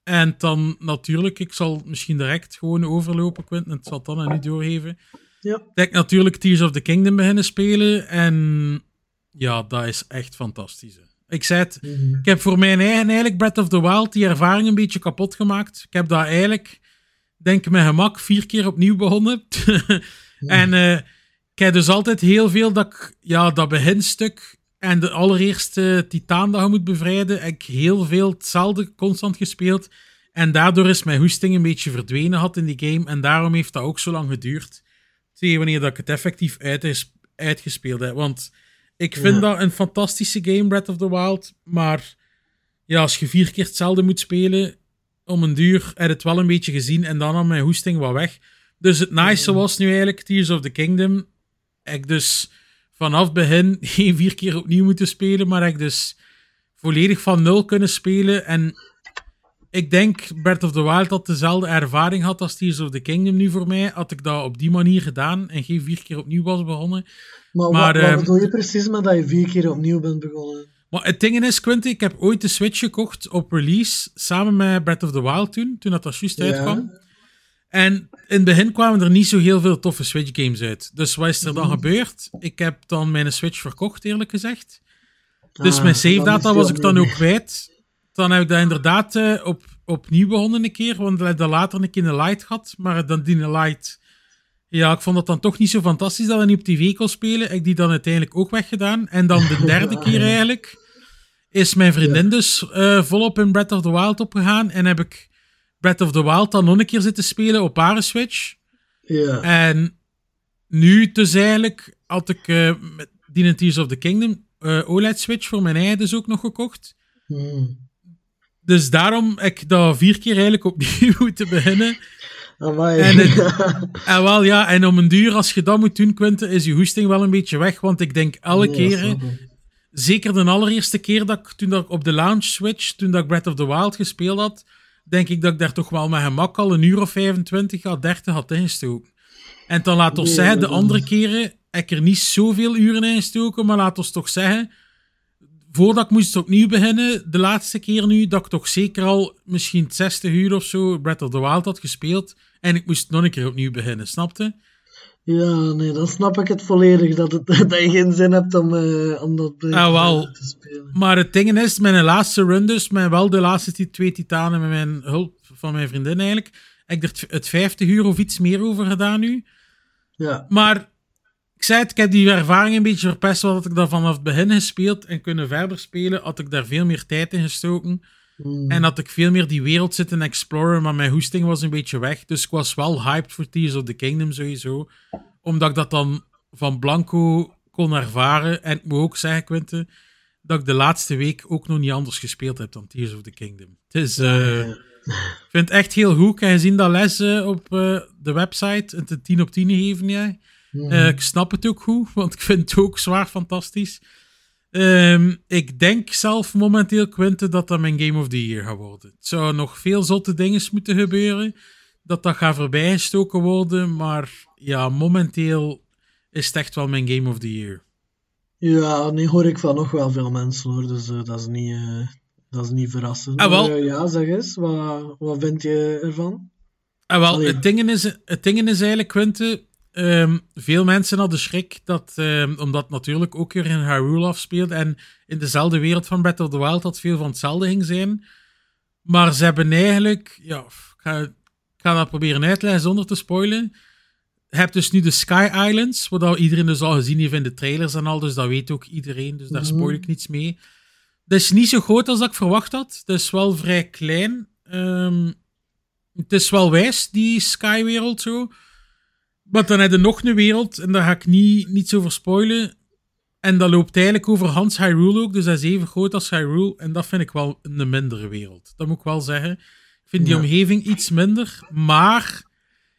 En dan natuurlijk, ik zal misschien direct gewoon overlopen, Quentin, het zal dan aan u doorgeven. Ja. Dat ik natuurlijk Tears of the Kingdom beginnen spelen en ja, dat is echt fantastisch. hè. Ik zei het, Mhm. ik heb voor mijn eigen eigenlijk Breath of the Wild die ervaring een beetje kapot gemaakt. Ik heb dat eigenlijk, denk ik met gemak, vier keer opnieuw begonnen. en eh, ik heb dus altijd heel veel dat ik, ja, dat beginstuk en de allereerste titaan dat je moet bevrijden, heb ik heel veel hetzelfde constant gespeeld. En daardoor is mijn hoesting een beetje verdwenen had in die game. En daarom heeft dat ook zo lang geduurd. Tegen wanneer dat ik het effectief uit is, uitgespeeld heb. Want ik vind Ja. dat een fantastische game, Breath of the Wild. Maar ja, als je vier keer hetzelfde moet spelen, om een duur, heb het wel een beetje gezien. En dan had mijn hoesting wat weg. Dus het nice was nu eigenlijk Tears of the Kingdom. Ik dus vanaf begin geen vier keer opnieuw moeten spelen, maar ik dus volledig van nul kunnen spelen. En ik denk Breath of the Wild had dezelfde ervaring had als Tears of the Kingdom nu voor mij. Had ik dat op die manier gedaan en geen vier keer opnieuw was begonnen. Maar, Maar, wat, wat ehm, bedoel je precies met dat je vier keer opnieuw bent begonnen? Maar het ding is, Quinty, ik heb ooit de Switch gekocht op release, samen met Breath of the Wild toen, toen dat, dat juist Ja. uitkwam. En in het begin kwamen er niet zo heel veel toffe Switch games uit. Dus wat is er dan Mhm. gebeurd? Ik heb dan mijn Switch verkocht, eerlijk gezegd. Dus Ah, mijn save data was ik dan ook kwijt. Dan heb ik dat inderdaad eh, op, opnieuw begonnen een keer, want ik heb dat later een keer een light gehad. Maar dan die light, ja, ik vond dat dan toch niet zo fantastisch dat ik niet op tv kon spelen. Ik heb die dan uiteindelijk ook weggedaan. En dan de derde keer eigenlijk is mijn vriendin dus eh, volop in Breath of the Wild opgegaan. En heb ik Breath of the Wild dan nog een keer zitten spelen op haar Switch. Ja. En nu dus eigenlijk had ik eh met die Tears of the Kingdom eh, OLED-switch voor mijn eigen dus ook nog gekocht. Hmm. Dus daarom heb ik dat vier keer eigenlijk opnieuw moeten beginnen. Amai. En En wel ja, en om een duur, als je dat moet doen, Quinten, is je hoesting wel een beetje weg. Want ik denk elke keer, zeker de allereerste keer dat ik, toen dat ik op de launch switch, toen dat ik Breath of the Wild gespeeld had, denk ik dat ik daar toch wel met gemak al een uur of 25 à 30 had ingestoken. En dan laat ons Nee, zeggen, de andere keren heb ik er niet zoveel uren in gestoken, maar laat ons toch zeggen, voordat ik moest opnieuw beginnen, de laatste keer nu, dat ik toch zeker al misschien 60 uur of zo Breath of the Wild had gespeeld. En ik moest nog een keer opnieuw beginnen, snapte? Ja, nee, dan snap ik het volledig. Dat, het, dat je geen zin hebt om, eh, om dat eh, Ah, wel. te spelen. Maar het ding is, mijn laatste run dus, met wel de laatste twee titanen met mijn hulp van mijn vriendin eigenlijk, heb ik er het 50 uur of iets meer over gedaan nu. Ja. Maar ik zei het, ik heb die ervaring een beetje verpest, want had ik dat vanaf het begin gespeeld en kunnen verder spelen, had ik daar veel meer tijd in gestoken. Hmm. En had ik veel meer die wereld zitten exploren, maar mijn hoesting was een beetje weg. Dus ik was wel hyped voor Tears of the Kingdom sowieso. Omdat ik dat dan van Blanco kon ervaren. En ik moet ook zeggen, Quinte, dat ik de laatste week ook nog niet anders gespeeld heb dan Tears of the Kingdom. Het is, eh, ik vind het echt heel goed. Ik heb gezien dat les eh, op eh, de website, het een 10 op 10 geven jij. Eh, ik snap het ook goed, want ik vind het ook zwaar fantastisch. Ehm, ik denk zelf momenteel, Quinte, dat dat mijn Game of the Year gaat worden. Het zou nog veel zotte dingen moeten gebeuren, dat dat gaat voorbijgestoken worden, maar ja, momenteel is het echt wel mijn Game of the Year. Ja, nee, hoor ik van nog wel veel mensen hoor, dus eh, dat, is niet, eh, dat is niet verrassend. Ah, wel. Maar, ja, zeg eens, wat, wat vind je ervan? En wel, Allee. het ding, is, het ding is eigenlijk, Quinte, ehm, veel mensen hadden schrik dat, ehm, omdat natuurlijk ook weer in Hyrule afspeelt en in dezelfde wereld van Breath of the Wild dat veel van hetzelfde ging zijn. Maar ze hebben eigenlijk, ja, ik ga, ik ga dat proberen uitleggen zonder te spoilen. Je hebt dus nu de Sky Islands, wat al iedereen dus al gezien heeft in de trailers en al, dus dat weet ook iedereen, dus daar Mhm. spoil ik niets mee. Dat is niet zo groot als dat ik verwacht had. Het is wel vrij klein. Ehm, het is wel wijs, die Sky-wereld zo. Maar dan heb je nog een wereld, en daar ga ik niet, niet over spoilen. En dat loopt eigenlijk over Hans Hyrule ook, dus dat is even groot als Hyrule. En dat vind ik wel een mindere wereld. Dat moet ik wel zeggen. Ik vind die Ja. omgeving iets minder, maar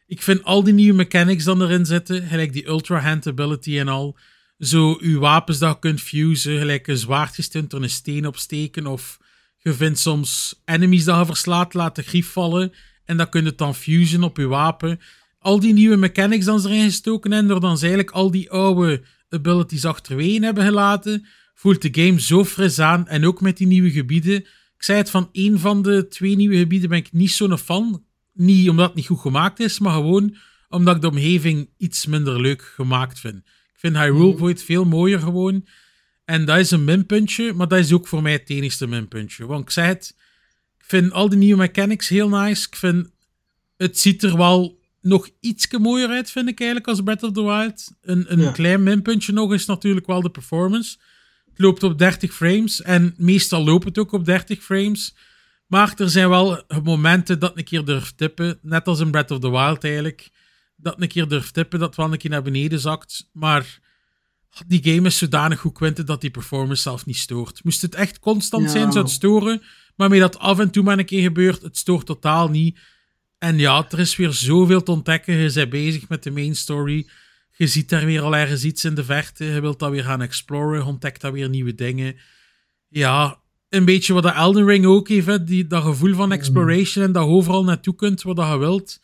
ik vind al die nieuwe mechanics dan erin zitten, gelijk die ultra hand ability en al. Zo, uw wapens dat je kunt fusen, gelijk een zwaard gestunt door een steen opsteken, of je vindt soms enemies dat je verslaat, laat de grief vallen, en dan kun je het dan fusen op je wapen. Al die nieuwe mechanics dan ze erin gestoken en door dan ze eigenlijk al die oude abilities achterwege hebben gelaten, voelt de game zo fris aan. En ook met die nieuwe gebieden. Ik zei het, van één van de twee nieuwe gebieden ben ik niet zo'n fan. Niet omdat het niet goed gemaakt is, maar gewoon omdat ik de omgeving iets minder leuk gemaakt vind. Ik vind Hyrule bijvoorbeeld veel mooier gewoon. En dat is een minpuntje, maar dat is ook voor mij het enigste minpuntje. Want ik zei het, ik vind al die nieuwe mechanics heel nice. Ik vind, het ziet er wel nog iets mooier uit, vind ik eigenlijk, als Breath of the Wild. Een, een Ja. klein minpuntje nog is natuurlijk wel de performance. Het loopt op 30 frames en meestal loopt het ook op 30 frames. Maar er zijn wel momenten dat een keer durft tippen, net als in Breath of the Wild eigenlijk. Dat een keer durft tippen, dat wel een keer naar beneden zakt. Maar die game is zodanig goed kwinten dat die performance zelf niet stoort. Moest het echt constant Ja. zijn, zou het storen. Maar met dat af en toe maar een keer gebeurt, het stoort totaal niet. En ja, er is weer zoveel te ontdekken. Je bent bezig met de main story. Je ziet daar weer al ergens iets in de verte. Je wilt dat weer gaan exploren. Je ontdekt daar weer nieuwe dingen. Ja, een beetje wat de Elden Ring ook heeft, hè, die, dat gevoel van exploration en dat je overal naartoe kunt wat je wilt.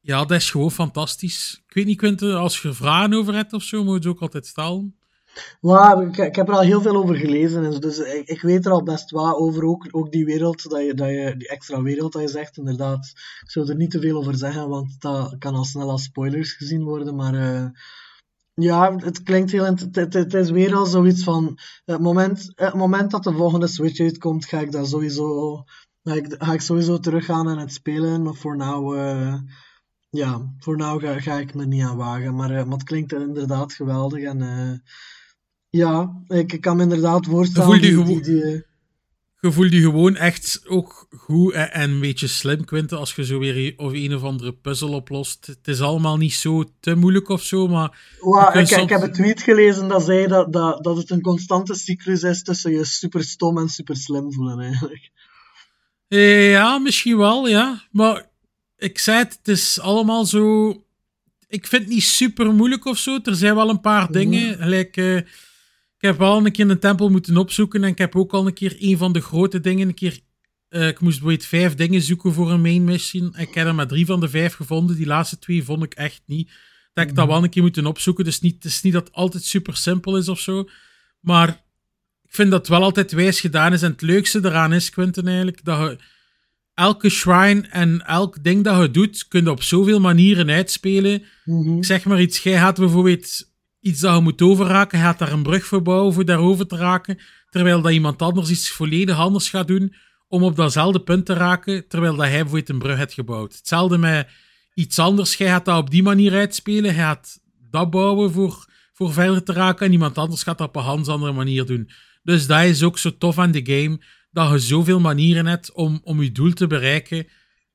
Ja, dat is gewoon fantastisch. Ik weet niet, Quinten, als je er vragen over hebt of zo, moet je het ook altijd stellen. Ja, ik, heb er al heel veel over gelezen, en dus ik, ik weet er al best wat over, ook, ook die wereld, dat je, dat je, die extra wereld dat je zegt, inderdaad. Ik zou er niet te veel over zeggen, want dat kan al snel als spoilers gezien worden, maar eh, ja, het klinkt heel... Het, het, is weer al zoiets van, het moment, moment dat de volgende Switch uitkomt, ga ik dat sowieso, ga ik, ga ik sowieso teruggaan aan het spelen, maar voor nou... eh, ja, voor nou ga, ga ik me niet aan wagen, maar, eh, maar het klinkt inderdaad geweldig en... ja, ik, kan me inderdaad voorstellen. voelt je die- die- Je voelt je gewoon echt ook goed en, en een beetje slim, Quinten, als je zo weer een- of een of andere puzzel oplost. Het is allemaal niet zo te moeilijk of zo, maar kunt ik, heb een tweet gelezen dat zei dat, dat, dat het een constante cyclus is tussen je super stom en super slim voelen, eigenlijk. Ja, misschien wel, ja. Maar ik zei het, het is allemaal zo... Ik vind het niet super moeilijk of zo. Er zijn wel een paar dingen. Gelijk, eh, ik heb wel een keer een tempel moeten opzoeken en ik heb ook al een keer een van de grote dingen een keer... eh, ik moest bijvoorbeeld vijf dingen zoeken voor een main mission. Ik heb er maar drie van de vijf gevonden. Die laatste twee vond ik echt niet. Dat ik dat wel een keer moeten opzoeken. Dus niet, het is niet dat het altijd super simpel is of zo. Maar ik vind dat het wel altijd wijs gedaan is. En het leukste eraan is, Quinten, eigenlijk, dat je elke shrine en elk ding dat je doet, kun je op zoveel manieren uitspelen. Mhm. Ik zeg maar iets, jij gaat bijvoorbeeld iets dat je moet overraken, hij gaat daar een brug voor bouwen voor daarover te raken, terwijl dat iemand anders iets volledig anders gaat doen om op datzelfde punt te raken, terwijl dat hij bijvoorbeeld een brug heeft gebouwd. Hetzelfde met iets anders, jij gaat dat op die manier uitspelen, hij gaat dat bouwen voor, voor verder te raken en iemand anders gaat dat op een andere manier doen. Dus dat is ook zo tof aan de game, dat je zoveel manieren hebt om, om je doel te bereiken.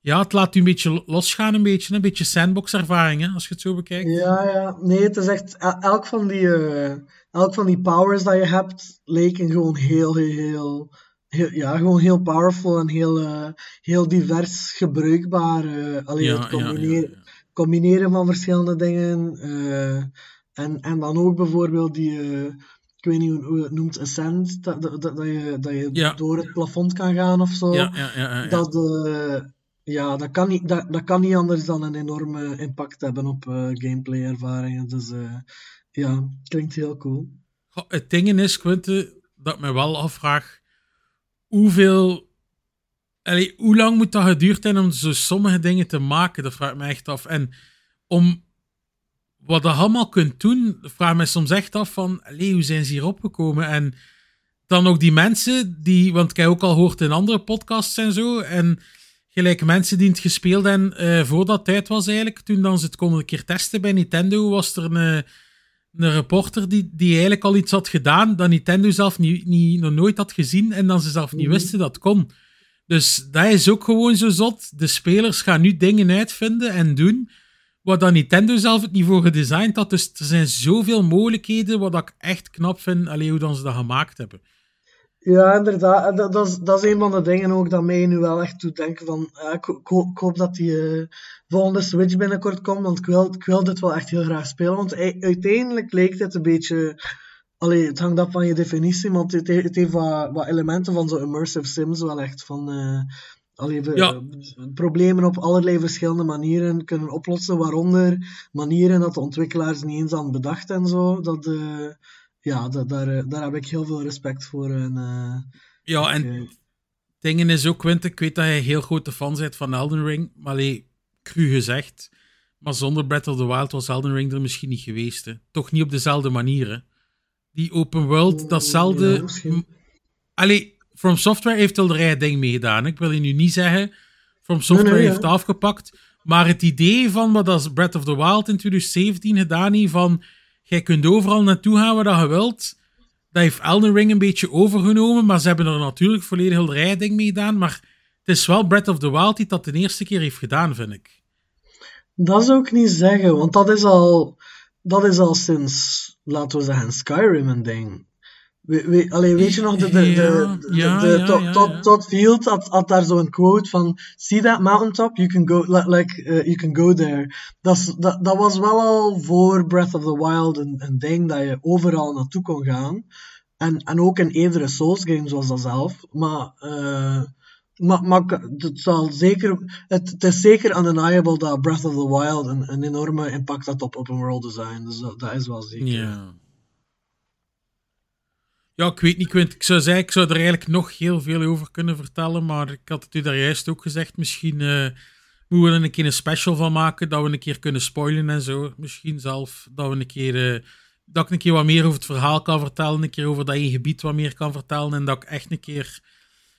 Ja, het laat u een beetje losgaan, een beetje, een beetje sandbox-ervaring, hè, als je het zo bekijkt. Ja, ja. Nee, het is echt... el- Elk van die, eh, elk van die powers dat je hebt, lijken gewoon heel, heel, heel... heel- ja, gewoon heel powerful en heel, eh, heel divers gebruikbaar. eh alleen Ja, het ja, combineren, ja. combineren van verschillende dingen. en, en dan ook bijvoorbeeld die... ik weet niet hoe, het noemt, ascent, dat, dat, dat, je, dat je Ja. door het plafond kan gaan of zo. Ja, ja. Dat, eh, ja, dat, kan niet, dat, dat kan niet anders dan een enorme impact hebben op eh, gameplay-ervaringen. Dus eh, ja, klinkt heel cool. Het ding is, Quinte, dat ik me wel afvraag hoeveel. Allee, hoe lang moet dat geduurd zijn om zo sommige dingen te maken? Dat vraag ik me echt af. En om wat dat allemaal kunt doen, vraag ik me soms echt af van, allee, hoe zijn ze hier opgekomen? En dan ook die mensen die, want ik ook al gehoord in andere podcasts en zo, en gelijk mensen die het gespeeld hebben eh voordat tijd was eigenlijk, toen dan ze het konden een keer testen bij Nintendo, was er een, een reporter die, die eigenlijk al iets had gedaan dat Nintendo zelf niet, niet, nog nooit had gezien en dan ze zelf niet wisten dat kon. Dus dat is ook gewoon zo zot. De spelers gaan nu dingen uitvinden en doen waar dan Nintendo zelf het niet voor gedesigned had. Dus er zijn zoveel mogelijkheden wat ik echt knap vind, alleen hoe dan ze dat gemaakt hebben. Ja, inderdaad. En Dat, dat, is, dat is een van de dingen ook dat mij nu wel echt doet denken van... ja, ik, ik hoop, ik hoop dat die eh, volgende Switch binnenkort komt, want ik wil, ik wil dit wel echt heel graag spelen. Want uiteindelijk lijkt het een beetje... Allee, het hangt af van je definitie, want het, he- het heeft wat, wat elementen van zo'n immersive sims wel echt van... eh, allee, we- Ja. problemen op allerlei verschillende manieren kunnen oplossen, waaronder manieren dat de ontwikkelaars niet eens aan bedacht en zo. Dat, eh, ja, dat, daar, eh, daar heb ik heel veel respect voor. En, eh, Ja, en eh, dingen is ook, Quint, ik weet dat je heel grote fan bent van Elden Ring, maar allee, cru gezegd. Maar zonder Breath of the Wild was Elden Ring er misschien niet geweest. Hè. Toch niet op dezelfde manier. hè. Die open world, datzelfde... Ja, Allee, From Software heeft al de ding mee gedaan. hè. Ik wil je nu niet zeggen, From Software nee, heeft het afgepakt. Maar het idee van wat als Breath of the Wild in 2017 gedaan heeft, van jij kunt overal naartoe gaan waar je wilt, dat heeft Elden Ring een beetje overgenomen, maar ze hebben er natuurlijk volledig heel de eigen ding mee gedaan. Maar het is wel Breath of the Wild die dat de eerste keer heeft gedaan, vind ik. Dat zou ik niet zeggen, want dat is al, dat is al sinds, laten we zeggen, Skyrim een ding. We, we, allee, weet je nog, de, de, de, de, Todd- Todd-. Todd Field had, had daar zo'n quote van, see that mountaintop, you can go, li- like, uh, you can go there. Dat, dat, dat was wel al voor Breath of the Wild een, een ding dat je overal naartoe kon gaan. En, en ook in eerdere Souls games was dat zelf. Maar, uh, maar, maar het, zal zeker, het, het, is zeker undeniable dat Breath of the Wild een, een enorme impact had op open world design. Dus dat, dat is wel zeker. Ja. Ja, ik weet niet, Quint. Ik zou zeggen, ik zou er eigenlijk nog heel veel over kunnen vertellen, maar ik had het u daar juist ook gezegd. Misschien uh, moeten we er een keer een special van maken, dat we een keer kunnen spoilen en zo. Misschien zelf dat we een keer... Uh, dat ik een keer wat meer over het verhaal kan vertellen, een keer over dat je gebied wat meer kan vertellen en dat ik echt een keer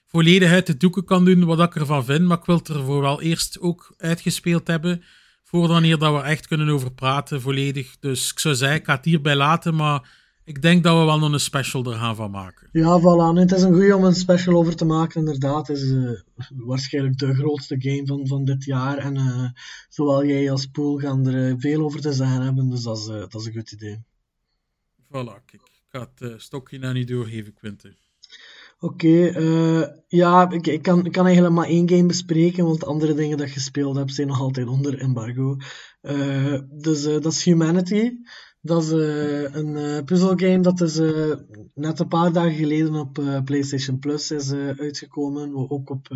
volledig uit de doeken kan doen wat ik ervan vind. Maar ik wil het ervoor wel eerst ook uitgespeeld hebben, voor wanneer dat we echt kunnen over praten, volledig. Dus ik zou zeggen, ik ga het hierbij laten, maar ik denk dat we wel nog een special er gaan van maken. Ja, voilà. Het is een goede om een special over te maken, inderdaad. Het is uh, waarschijnlijk de grootste game van, van dit jaar. En uh, zowel jij als Poel gaan er uh, veel over te zeggen hebben, dus dat is, dat is een goed idee. Voilà, kijk. Ik ga het stokje nou niet doorgeven, Quinten. Oké, okay, ja, ik, ik, kan, ik kan eigenlijk maar één game bespreken, want de andere dingen dat je gespeeld hebt zijn nog altijd onder embargo. dus dat is Humanity. Dat is uh, een uh, puzzelgame dat is uh, net een paar dagen geleden op PlayStation Plus is uitgekomen. Ook op,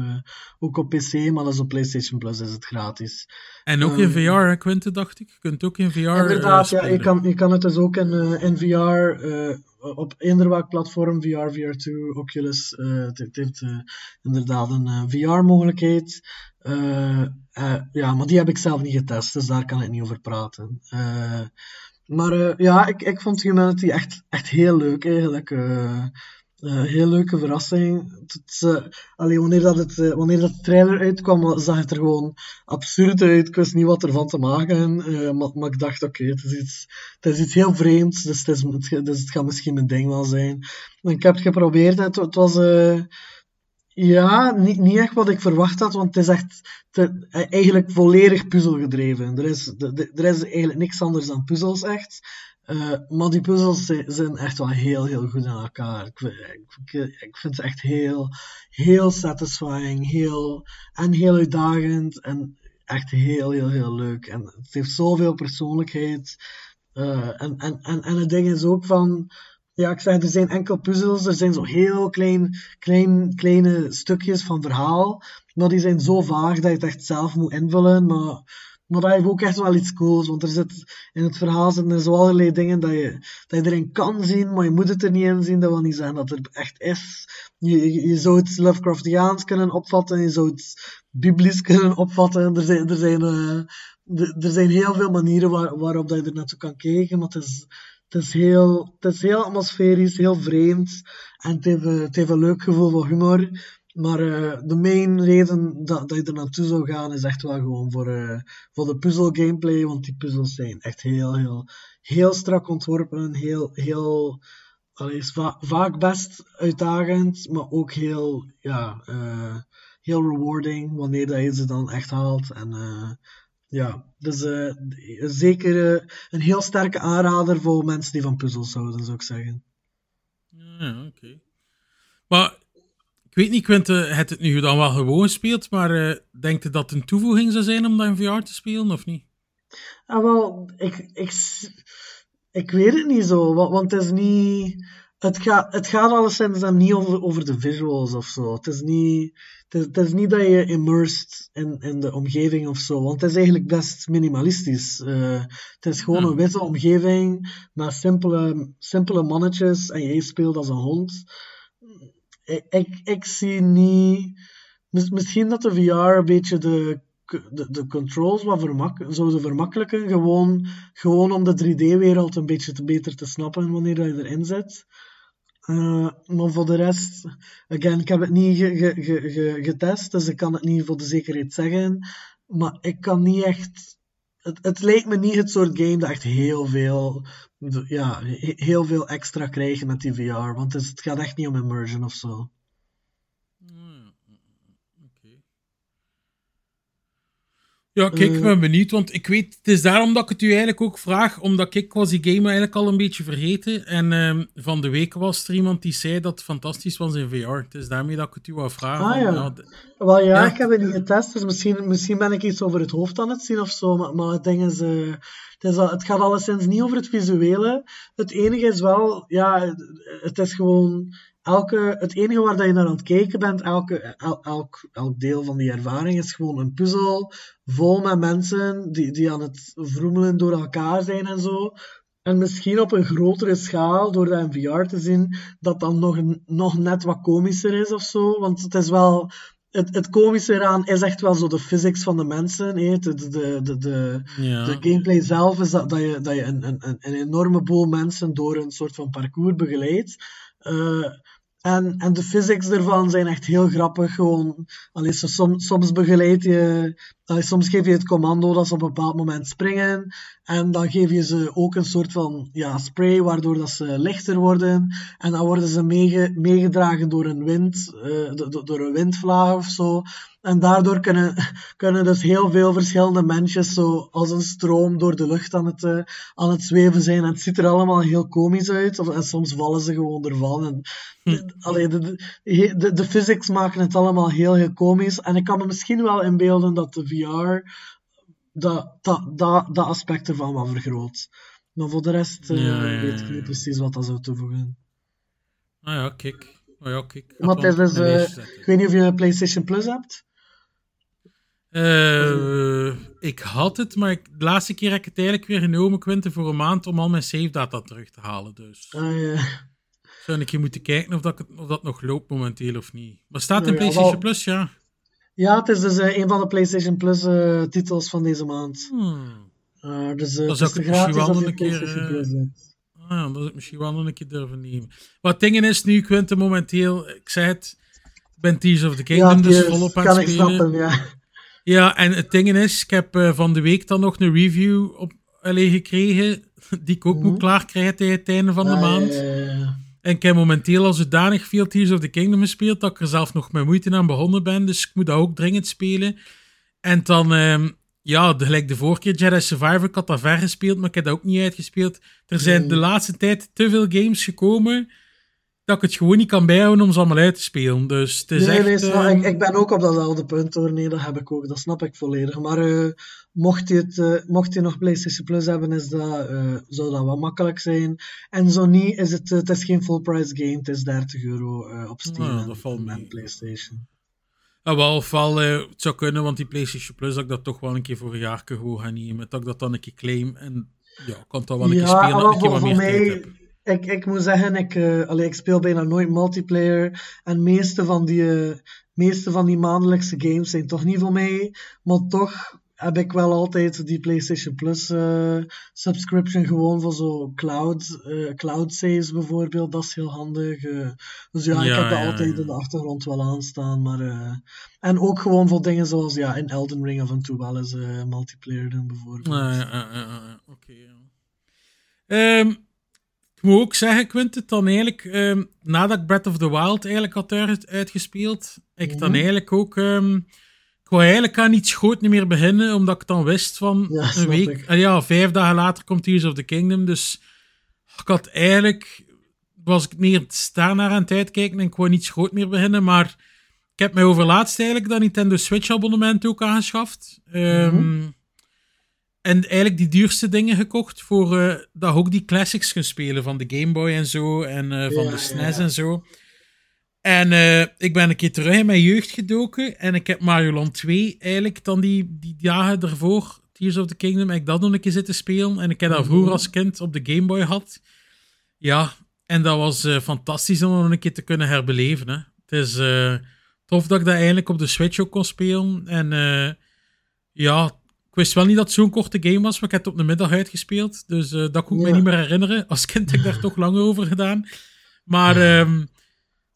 ook op PC, maar dat is op PlayStation Plus is het gratis. En ook in VR, hè, Quinten, dacht ik? Je kunt ook in VR Inderdaad, ja, je kan, je kan het dus ook in, in VR, op eender welk platform, VR, VR2, Oculus. het, heeft inderdaad een VR-mogelijkheid. ja, maar die heb ik zelf niet getest, dus daar kan ik niet over praten. Maar uh, ja, ik, ik vond Humanity echt, echt heel leuk eigenlijk. Uh, heel leuke verrassing. Het, wanneer, dat het, wanneer dat de trailer uitkwam, zag het er gewoon absurd uit. Ik wist niet wat ervan te maken. Maar, maar, ik dacht, oké, het, is iets, het is iets heel vreemds. Dus het, is, gaat misschien mijn ding wel zijn. En ik heb het geprobeerd. Het, het was ja, niet, niet echt wat ik verwacht had, want het is echt te, eigenlijk volledig puzzelgedreven. Er is, er is eigenlijk niks anders dan puzzels, echt. Uh, maar die puzzels zijn echt wel heel, heel goed aan elkaar. Ik, ik, ik, vind ze echt heel, heel satisfying heel, en heel uitdagend en echt heel, heel, heel leuk. En het heeft zoveel persoonlijkheid. Uh, en, en, en, en het ding is ook van ja, ik zeg, er zijn enkel puzzels, er zijn zo heel klein, klein, kleine stukjes van verhaal, maar die zijn zo vaag dat je het echt zelf moet invullen, maar, maar dat heeft ook echt wel iets cools, want er zit, in het verhaal zitten er zo allerlei dingen dat je, dat je erin kan zien, maar je moet het er niet in zien, dat wil niet zeggen dat het echt is. Je, je, zou het Lovecraftiaans kunnen opvatten, je zou het biblisch kunnen opvatten, er zijn, er zijn, uh, er zijn heel veel manieren waar, waarop dat je er naartoe kan kijken, maar het is het is heel, het is heel atmosferisch, heel vreemd. En het heeft, het heeft een leuk gevoel van humor. Maar uh, de main reden dat, dat je er naartoe zou gaan is echt wel gewoon voor, uh, voor de puzzel gameplay. Want die puzzels zijn echt heel, heel, heel strak ontworpen. Heel, heel, allee, va vaak best uitdagend, maar ook heel, ja, heel rewarding wanneer dat je ze dan echt haalt. En ja, dus uh, zeker uh, een heel sterke aanrader voor mensen die van puzzels houden, zou ik zeggen. Ja, oké. Okay. Maar ik weet niet, Quinte, het het nu dan wel gewoon speelt, maar uh, denkt u dat het een toevoeging zou zijn om dat in VR te spelen, of niet? Ah, wel, ik, ik, ik weet het niet zo, want het is niet... Het gaat, het gaat alleszins dan niet over, over de visuals of zo. Het is niet het is, niet dat je immersed in, in de omgeving of zo, want het is eigenlijk best minimalistisch. Uh, het is gewoon een witte omgeving met simpele, simpele mannetjes en jij speelt als een hond. Ik, ik, ik zie niet. Misschien dat de VR een beetje de, de, de controls wat vermak zouden vermakkelijken, gewoon, gewoon om de 3D-wereld een beetje te beter te snappen wanneer je erin zit. Uh, maar voor de rest, again, ik heb het niet ge, ge, ge, getest, dus ik kan het niet voor de zekerheid zeggen. Maar ik kan niet echt. Het, het lijkt me niet het soort game dat echt heel veel, ja, heel veel extra krijgt met die VR. Want het, het gaat echt niet om immersion of zo. Ja, kijk, ik Eh. ben benieuwd, want ik weet, het is daarom dat ik het u eigenlijk ook vraag, omdat ik was die game eigenlijk al een beetje vergeten. En ehm, van de week was er iemand die zei dat het fantastisch was in VR. Het is daarmee dat ik het u wou vragen. Ah, ja. Wel ja, Ja. ik heb het niet getest, dus misschien, misschien ben ik iets over het hoofd aan het zien of zo. Maar, maar het ding is, eh, het, is al- het gaat alleszins niet over het visuele. Het enige is wel, ja, het, het is gewoon elke, het enige waar dat je naar aan het kijken bent, elke, el- elk, elk deel van die ervaring is gewoon een puzzel vol met mensen die, die aan het vroemelen door elkaar zijn en zo. En misschien op een grotere schaal, door dat in VR te zien, dat dan nog, nog net wat komischer is of zo. Want het is wel... Het, het komische eraan is echt wel zo de physics van de mensen. hè. De, de, de, de, de, ja. de gameplay zelf is dat, dat je, dat je een, een, een een enorme boel mensen door een soort van parcours begeleidt. Eh, en, en de physics ervan zijn echt heel grappig. Gewoon, allee, soms, soms begeleid je, allee, soms geef je het commando dat ze op een bepaald moment springen. En dan geef je ze ook een soort van ja, spray, waardoor dat ze lichter worden. En dan worden ze meege, meegedragen door een wind, eh, do- do- door een windvlaag of zo. En daardoor kunnen, kunnen dus heel veel verschillende mensen zo als een stroom door de lucht aan het, eh, aan het zweven zijn. En het ziet er allemaal heel komisch uit. Of, en soms vallen ze gewoon ervan. En, allee, de, de, de, de physics maken het allemaal heel, heel komisch. En ik kan me misschien wel inbeelden dat de VR dat, dat, dat, dat aspect ervan wat vergroot. Maar voor de rest eh, Ja, ja, weet ik niet precies wat dat zou toevoegen. Ah ja, kijk. Ah ja, kijk. Want het is dus, eh, ik weet niet of je een PlayStation Plus hebt. Eh, ik had het, maar ik, de laatste keer heb ik het eigenlijk weer genomen, Quinten, voor een maand om al mijn save data terug te halen. Dus Ah, zou ik je moeten kijken of dat, of dat nog loopt momenteel of niet. Maar staat in ja, PlayStation wel. Plus, ja. Ja, het is dus eh, een van de PlayStation Plus eh, titels van deze maand. Hmm. Eh, dus Dan het zou is ik misschien wel een keer. Ah, dat ik misschien wel een keer durven nemen. Wat dingen is nu, Quinten, momenteel, ik zei het, ik ben Tears of the Kingdom Ja, dus volop aan het ik spelen. snappen, ja. Ja, en het ding is, ik heb van de week dan nog een review op gekregen, die ik ook Mhm. moet klaarkrijgen tegen het einde van de Ah, maand. ja. En ik heb momenteel al zodanig veel Tears of the Kingdom gespeeld, dat ik er zelf nog met moeite aan begonnen ben, dus ik moet dat ook dringend spelen. En dan, ehm, ja, de- gelijk de vorige keer Jedi Survivor, ik had dat ver gespeeld, maar ik heb dat ook niet uitgespeeld. Er zijn de laatste tijd te veel games gekomen, dat ik het gewoon niet kan bijhouden om ze allemaal uit te spelen. Dus het is Nee, echt... nee, snap- ehm, ik, ik ben ook op datzelfde punt hoor. Nee, dat heb ik ook. Dat snap ik volledig. Maar eh, mocht, je het, eh, mocht je nog PlayStation Plus hebben, is dat, eh, zou dat wel makkelijk zijn. En zo niet, is het, het is geen full price game. Het is 30 euro op Steam Nou, dat valt en, mee. PlayStation. Ah, wel, ofwel, het zou kunnen, want die PlayStation Plus, dat ik dat toch wel een keer voor een jaar gewoon ga nemen. Dat ik dat dan een keer claim en ja, kan dan wel een keer spelen, dat een keer wat meer tijd. Ik, ik moet zeggen, ik, allee, ik speel bijna nooit multiplayer. En meeste van, die, eh, meeste van die maandelijkse games zijn toch niet voor mij. Maar toch heb ik wel altijd die PlayStation Plus eh, subscription gewoon voor zo cloud, eh, cloud saves bijvoorbeeld. Dat is heel handig. dus ja, ik heb dat ja, altijd ja. in de achtergrond wel aanstaan. Maar, eh, en ook gewoon voor dingen zoals ja, in Elden Ring af en toe wel eens eh, multiplayer doen bijvoorbeeld. Ah, ja, ja, ja, ja, oké. ja. Ehm, ik moet ook zeggen, Quinten, dan eigenlijk, ehm, nadat ik Breath of the Wild eigenlijk had uit- uitgespeeld, ik dan Mhm. eigenlijk ook, ehm, ik wou eigenlijk aan iets groot niet meer beginnen, omdat ik dan wist van Ja, een week, ah ja, vijf dagen later komt Tears of the Kingdom, dus ik had eigenlijk, was ik meer daarnaar aan het uitkijken en ik wou niets groot meer beginnen, maar ik heb mij overlaatst eigenlijk dat Nintendo Switch abonnement ook aangeschaft. Ehm, En eigenlijk die duurste dingen gekocht voor eh, dat je ook die classics kunt spelen van de Game Boy en zo en eh, van Ja, de SNES ja. en zo. En eh, ik ben een keer terug in mijn jeugd gedoken en ik heb Mario Land 2 eigenlijk dan die, die dagen ervoor, Tears of the Kingdom, heb ik dat nog een keer zitten spelen. En ik heb dat Mhm. vroeger als kind op de Game Boy had. Ja, en dat was fantastisch om nog een keer te kunnen herbeleven. Hè. Het is tof dat ik dat eigenlijk op de Switch ook kon spelen. En ja, wist wel niet dat het zo'n korte game was, maar ik heb het op de middag uitgespeeld. Dus eh, dat kon ik me Ja. niet meer herinneren. Als kind heb ik daar toch langer over gedaan. Maar ehm,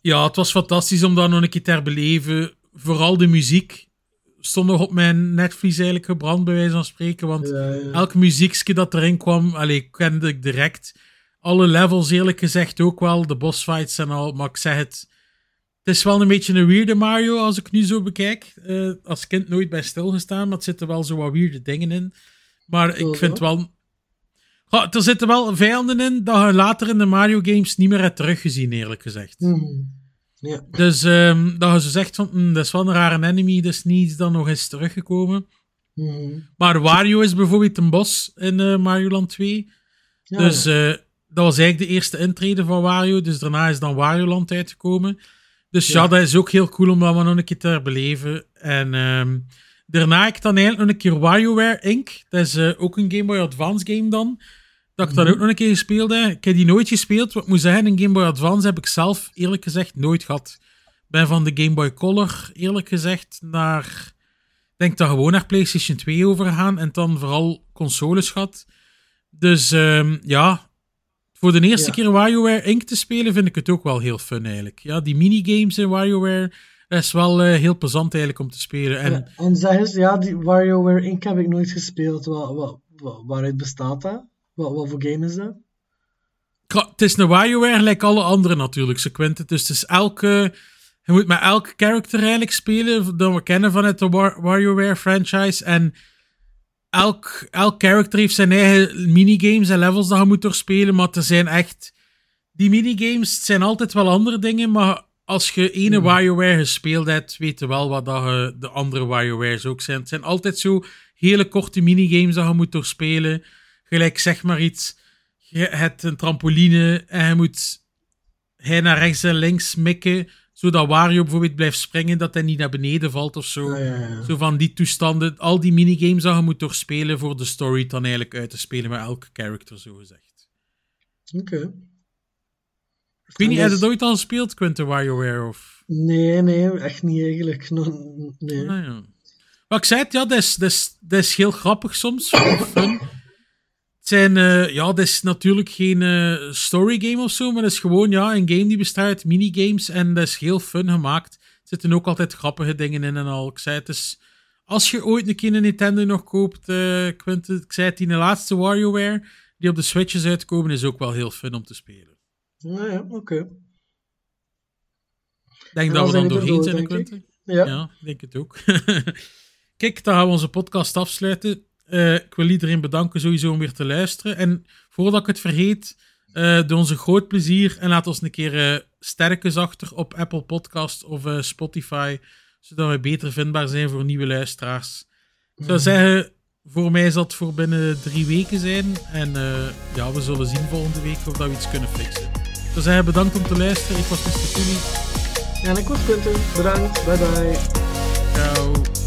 ja, het was fantastisch om dat nog een keer te herbeleven. Vooral de muziek stond nog op mijn netvlies eigenlijk gebrand, bij wijze van spreken. Want Ja, ja. elk muziekje dat erin kwam, allee, kende ik direct. Alle levels eerlijk gezegd ook wel, de bossfights en al. Maar ik zeg het, Het is wel een beetje een weirde Mario als ik nu zo bekijk. Eh, als kind nooit bij stilgestaan, maar er zitten wel zo wat weirde dingen in. Maar ik vind wel... Er zitten wel vijanden in dat je later in de Mario games niet meer hebt teruggezien, eerlijk gezegd. Mhm. Ja. Dus ehm, dat je zo zegt van, hm, dat is wel een rare enemy, dat is niet iets dat nog is teruggekomen. Mhm. Maar Wario is bijvoorbeeld een bos in eh, Mario Land 2. Ja, dus eh, dat was eigenlijk de eerste intrede van Wario. Dus daarna is dan Wario Land uitgekomen. Dus ja, Ja. dat is ook heel cool om dat maar nog een keer te herbeleven. En ehm, daarna heb ik dan eigenlijk nog een keer WarioWare Inc. Dat is eh, ook een Game Boy Advance game dan. Dat ik dat Mhm. ook nog een keer gespeeld heb. Ik heb die nooit gespeeld. Wat ik moet zeggen, een Game Boy Advance heb ik zelf eerlijk gezegd nooit gehad. Ik ben van de Game Boy Color eerlijk gezegd naar... Ik denk dat gewoon naar PlayStation 2 overgaan en dan vooral consoles gehad. Dus ehm, ja, voor de eerste Ja. keer WarioWare Inc. te spelen vind ik het ook wel heel fun eigenlijk. Ja, die minigames in WarioWare dat is wel eh, heel plezant eigenlijk om te spelen. En Ja, en zeg eens, ja, die WarioWare Inc. heb ik nooit gespeeld. Wat, wat, wat, waaruit bestaat dat? Wat, wat voor game is dat? Het is een WarioWare gelijk alle andere natuurlijk, ze Quinten. Dus het is elke... Je moet met elke character eigenlijk spelen dat we kennen vanuit de War- WarioWare franchise. En elk, elk character heeft zijn eigen minigames en levels dat je moet doorspelen. Maar er zijn echt... Die minigames het zijn altijd wel andere dingen, maar als je ene WarioWare gespeeld hebt, weet je wel wat dat je de andere WarioWares ook zijn. Het zijn altijd zo hele korte minigames dat je moet doorspelen. Gelijk zeg maar iets je hebt een trampoline en je moet hij naar rechts en links mikken, zodat Wario bijvoorbeeld blijft springen, dat hij niet naar beneden valt of zo. Ah, ja, ja. Zo van die toestanden, al die minigames dat je moet doorspelen voor de story dan eigenlijk uit te spelen met elke character, zo gezegd. Oké. Ik weet niet, heb je het ooit al gespeeld, Quentin WarioWare? Of... Nee, nee, echt niet eigenlijk. Nog- nee. Ah, ja. Maar ik zei het, ja, dat is, dat is, dat is heel grappig soms. Fun. Het zijn, eh, ja, dat is natuurlijk geen eh story game of zo, maar dat is gewoon ja, een game die bestaat uit minigames en dat is heel fun gemaakt. Er zitten ook altijd grappige dingen in en al. Ik zei het, dus als je ooit een keer een Nintendo nog koopt, eh ik zei het, die laatste WarioWare, die op de Switch is uitkomen, is ook wel heel fun om te spelen. Nou ja, oké. Ik denk En dat we dan doorheen door, zijn, ik. Ja. Ja, ik denk het ook. Kijk, dan gaan we onze podcast afsluiten. Eh, ik wil iedereen bedanken sowieso om weer te luisteren. En voordat ik het vergeet, eh doe ons een groot plezier en laat ons een keer eh sterkens achter op Apple Podcast of Spotify, zodat we beter vindbaar zijn voor nieuwe luisteraars. Ik zou zeggen, voor mij zal het voor binnen drie weken zijn. En ja, we zullen zien volgende week of dat we iets kunnen fixen. Ik zou zeggen, bedankt om te luisteren. Ik was Mr. Koenie. En ik was Quentin. Bedankt. Bye bye. Ciao.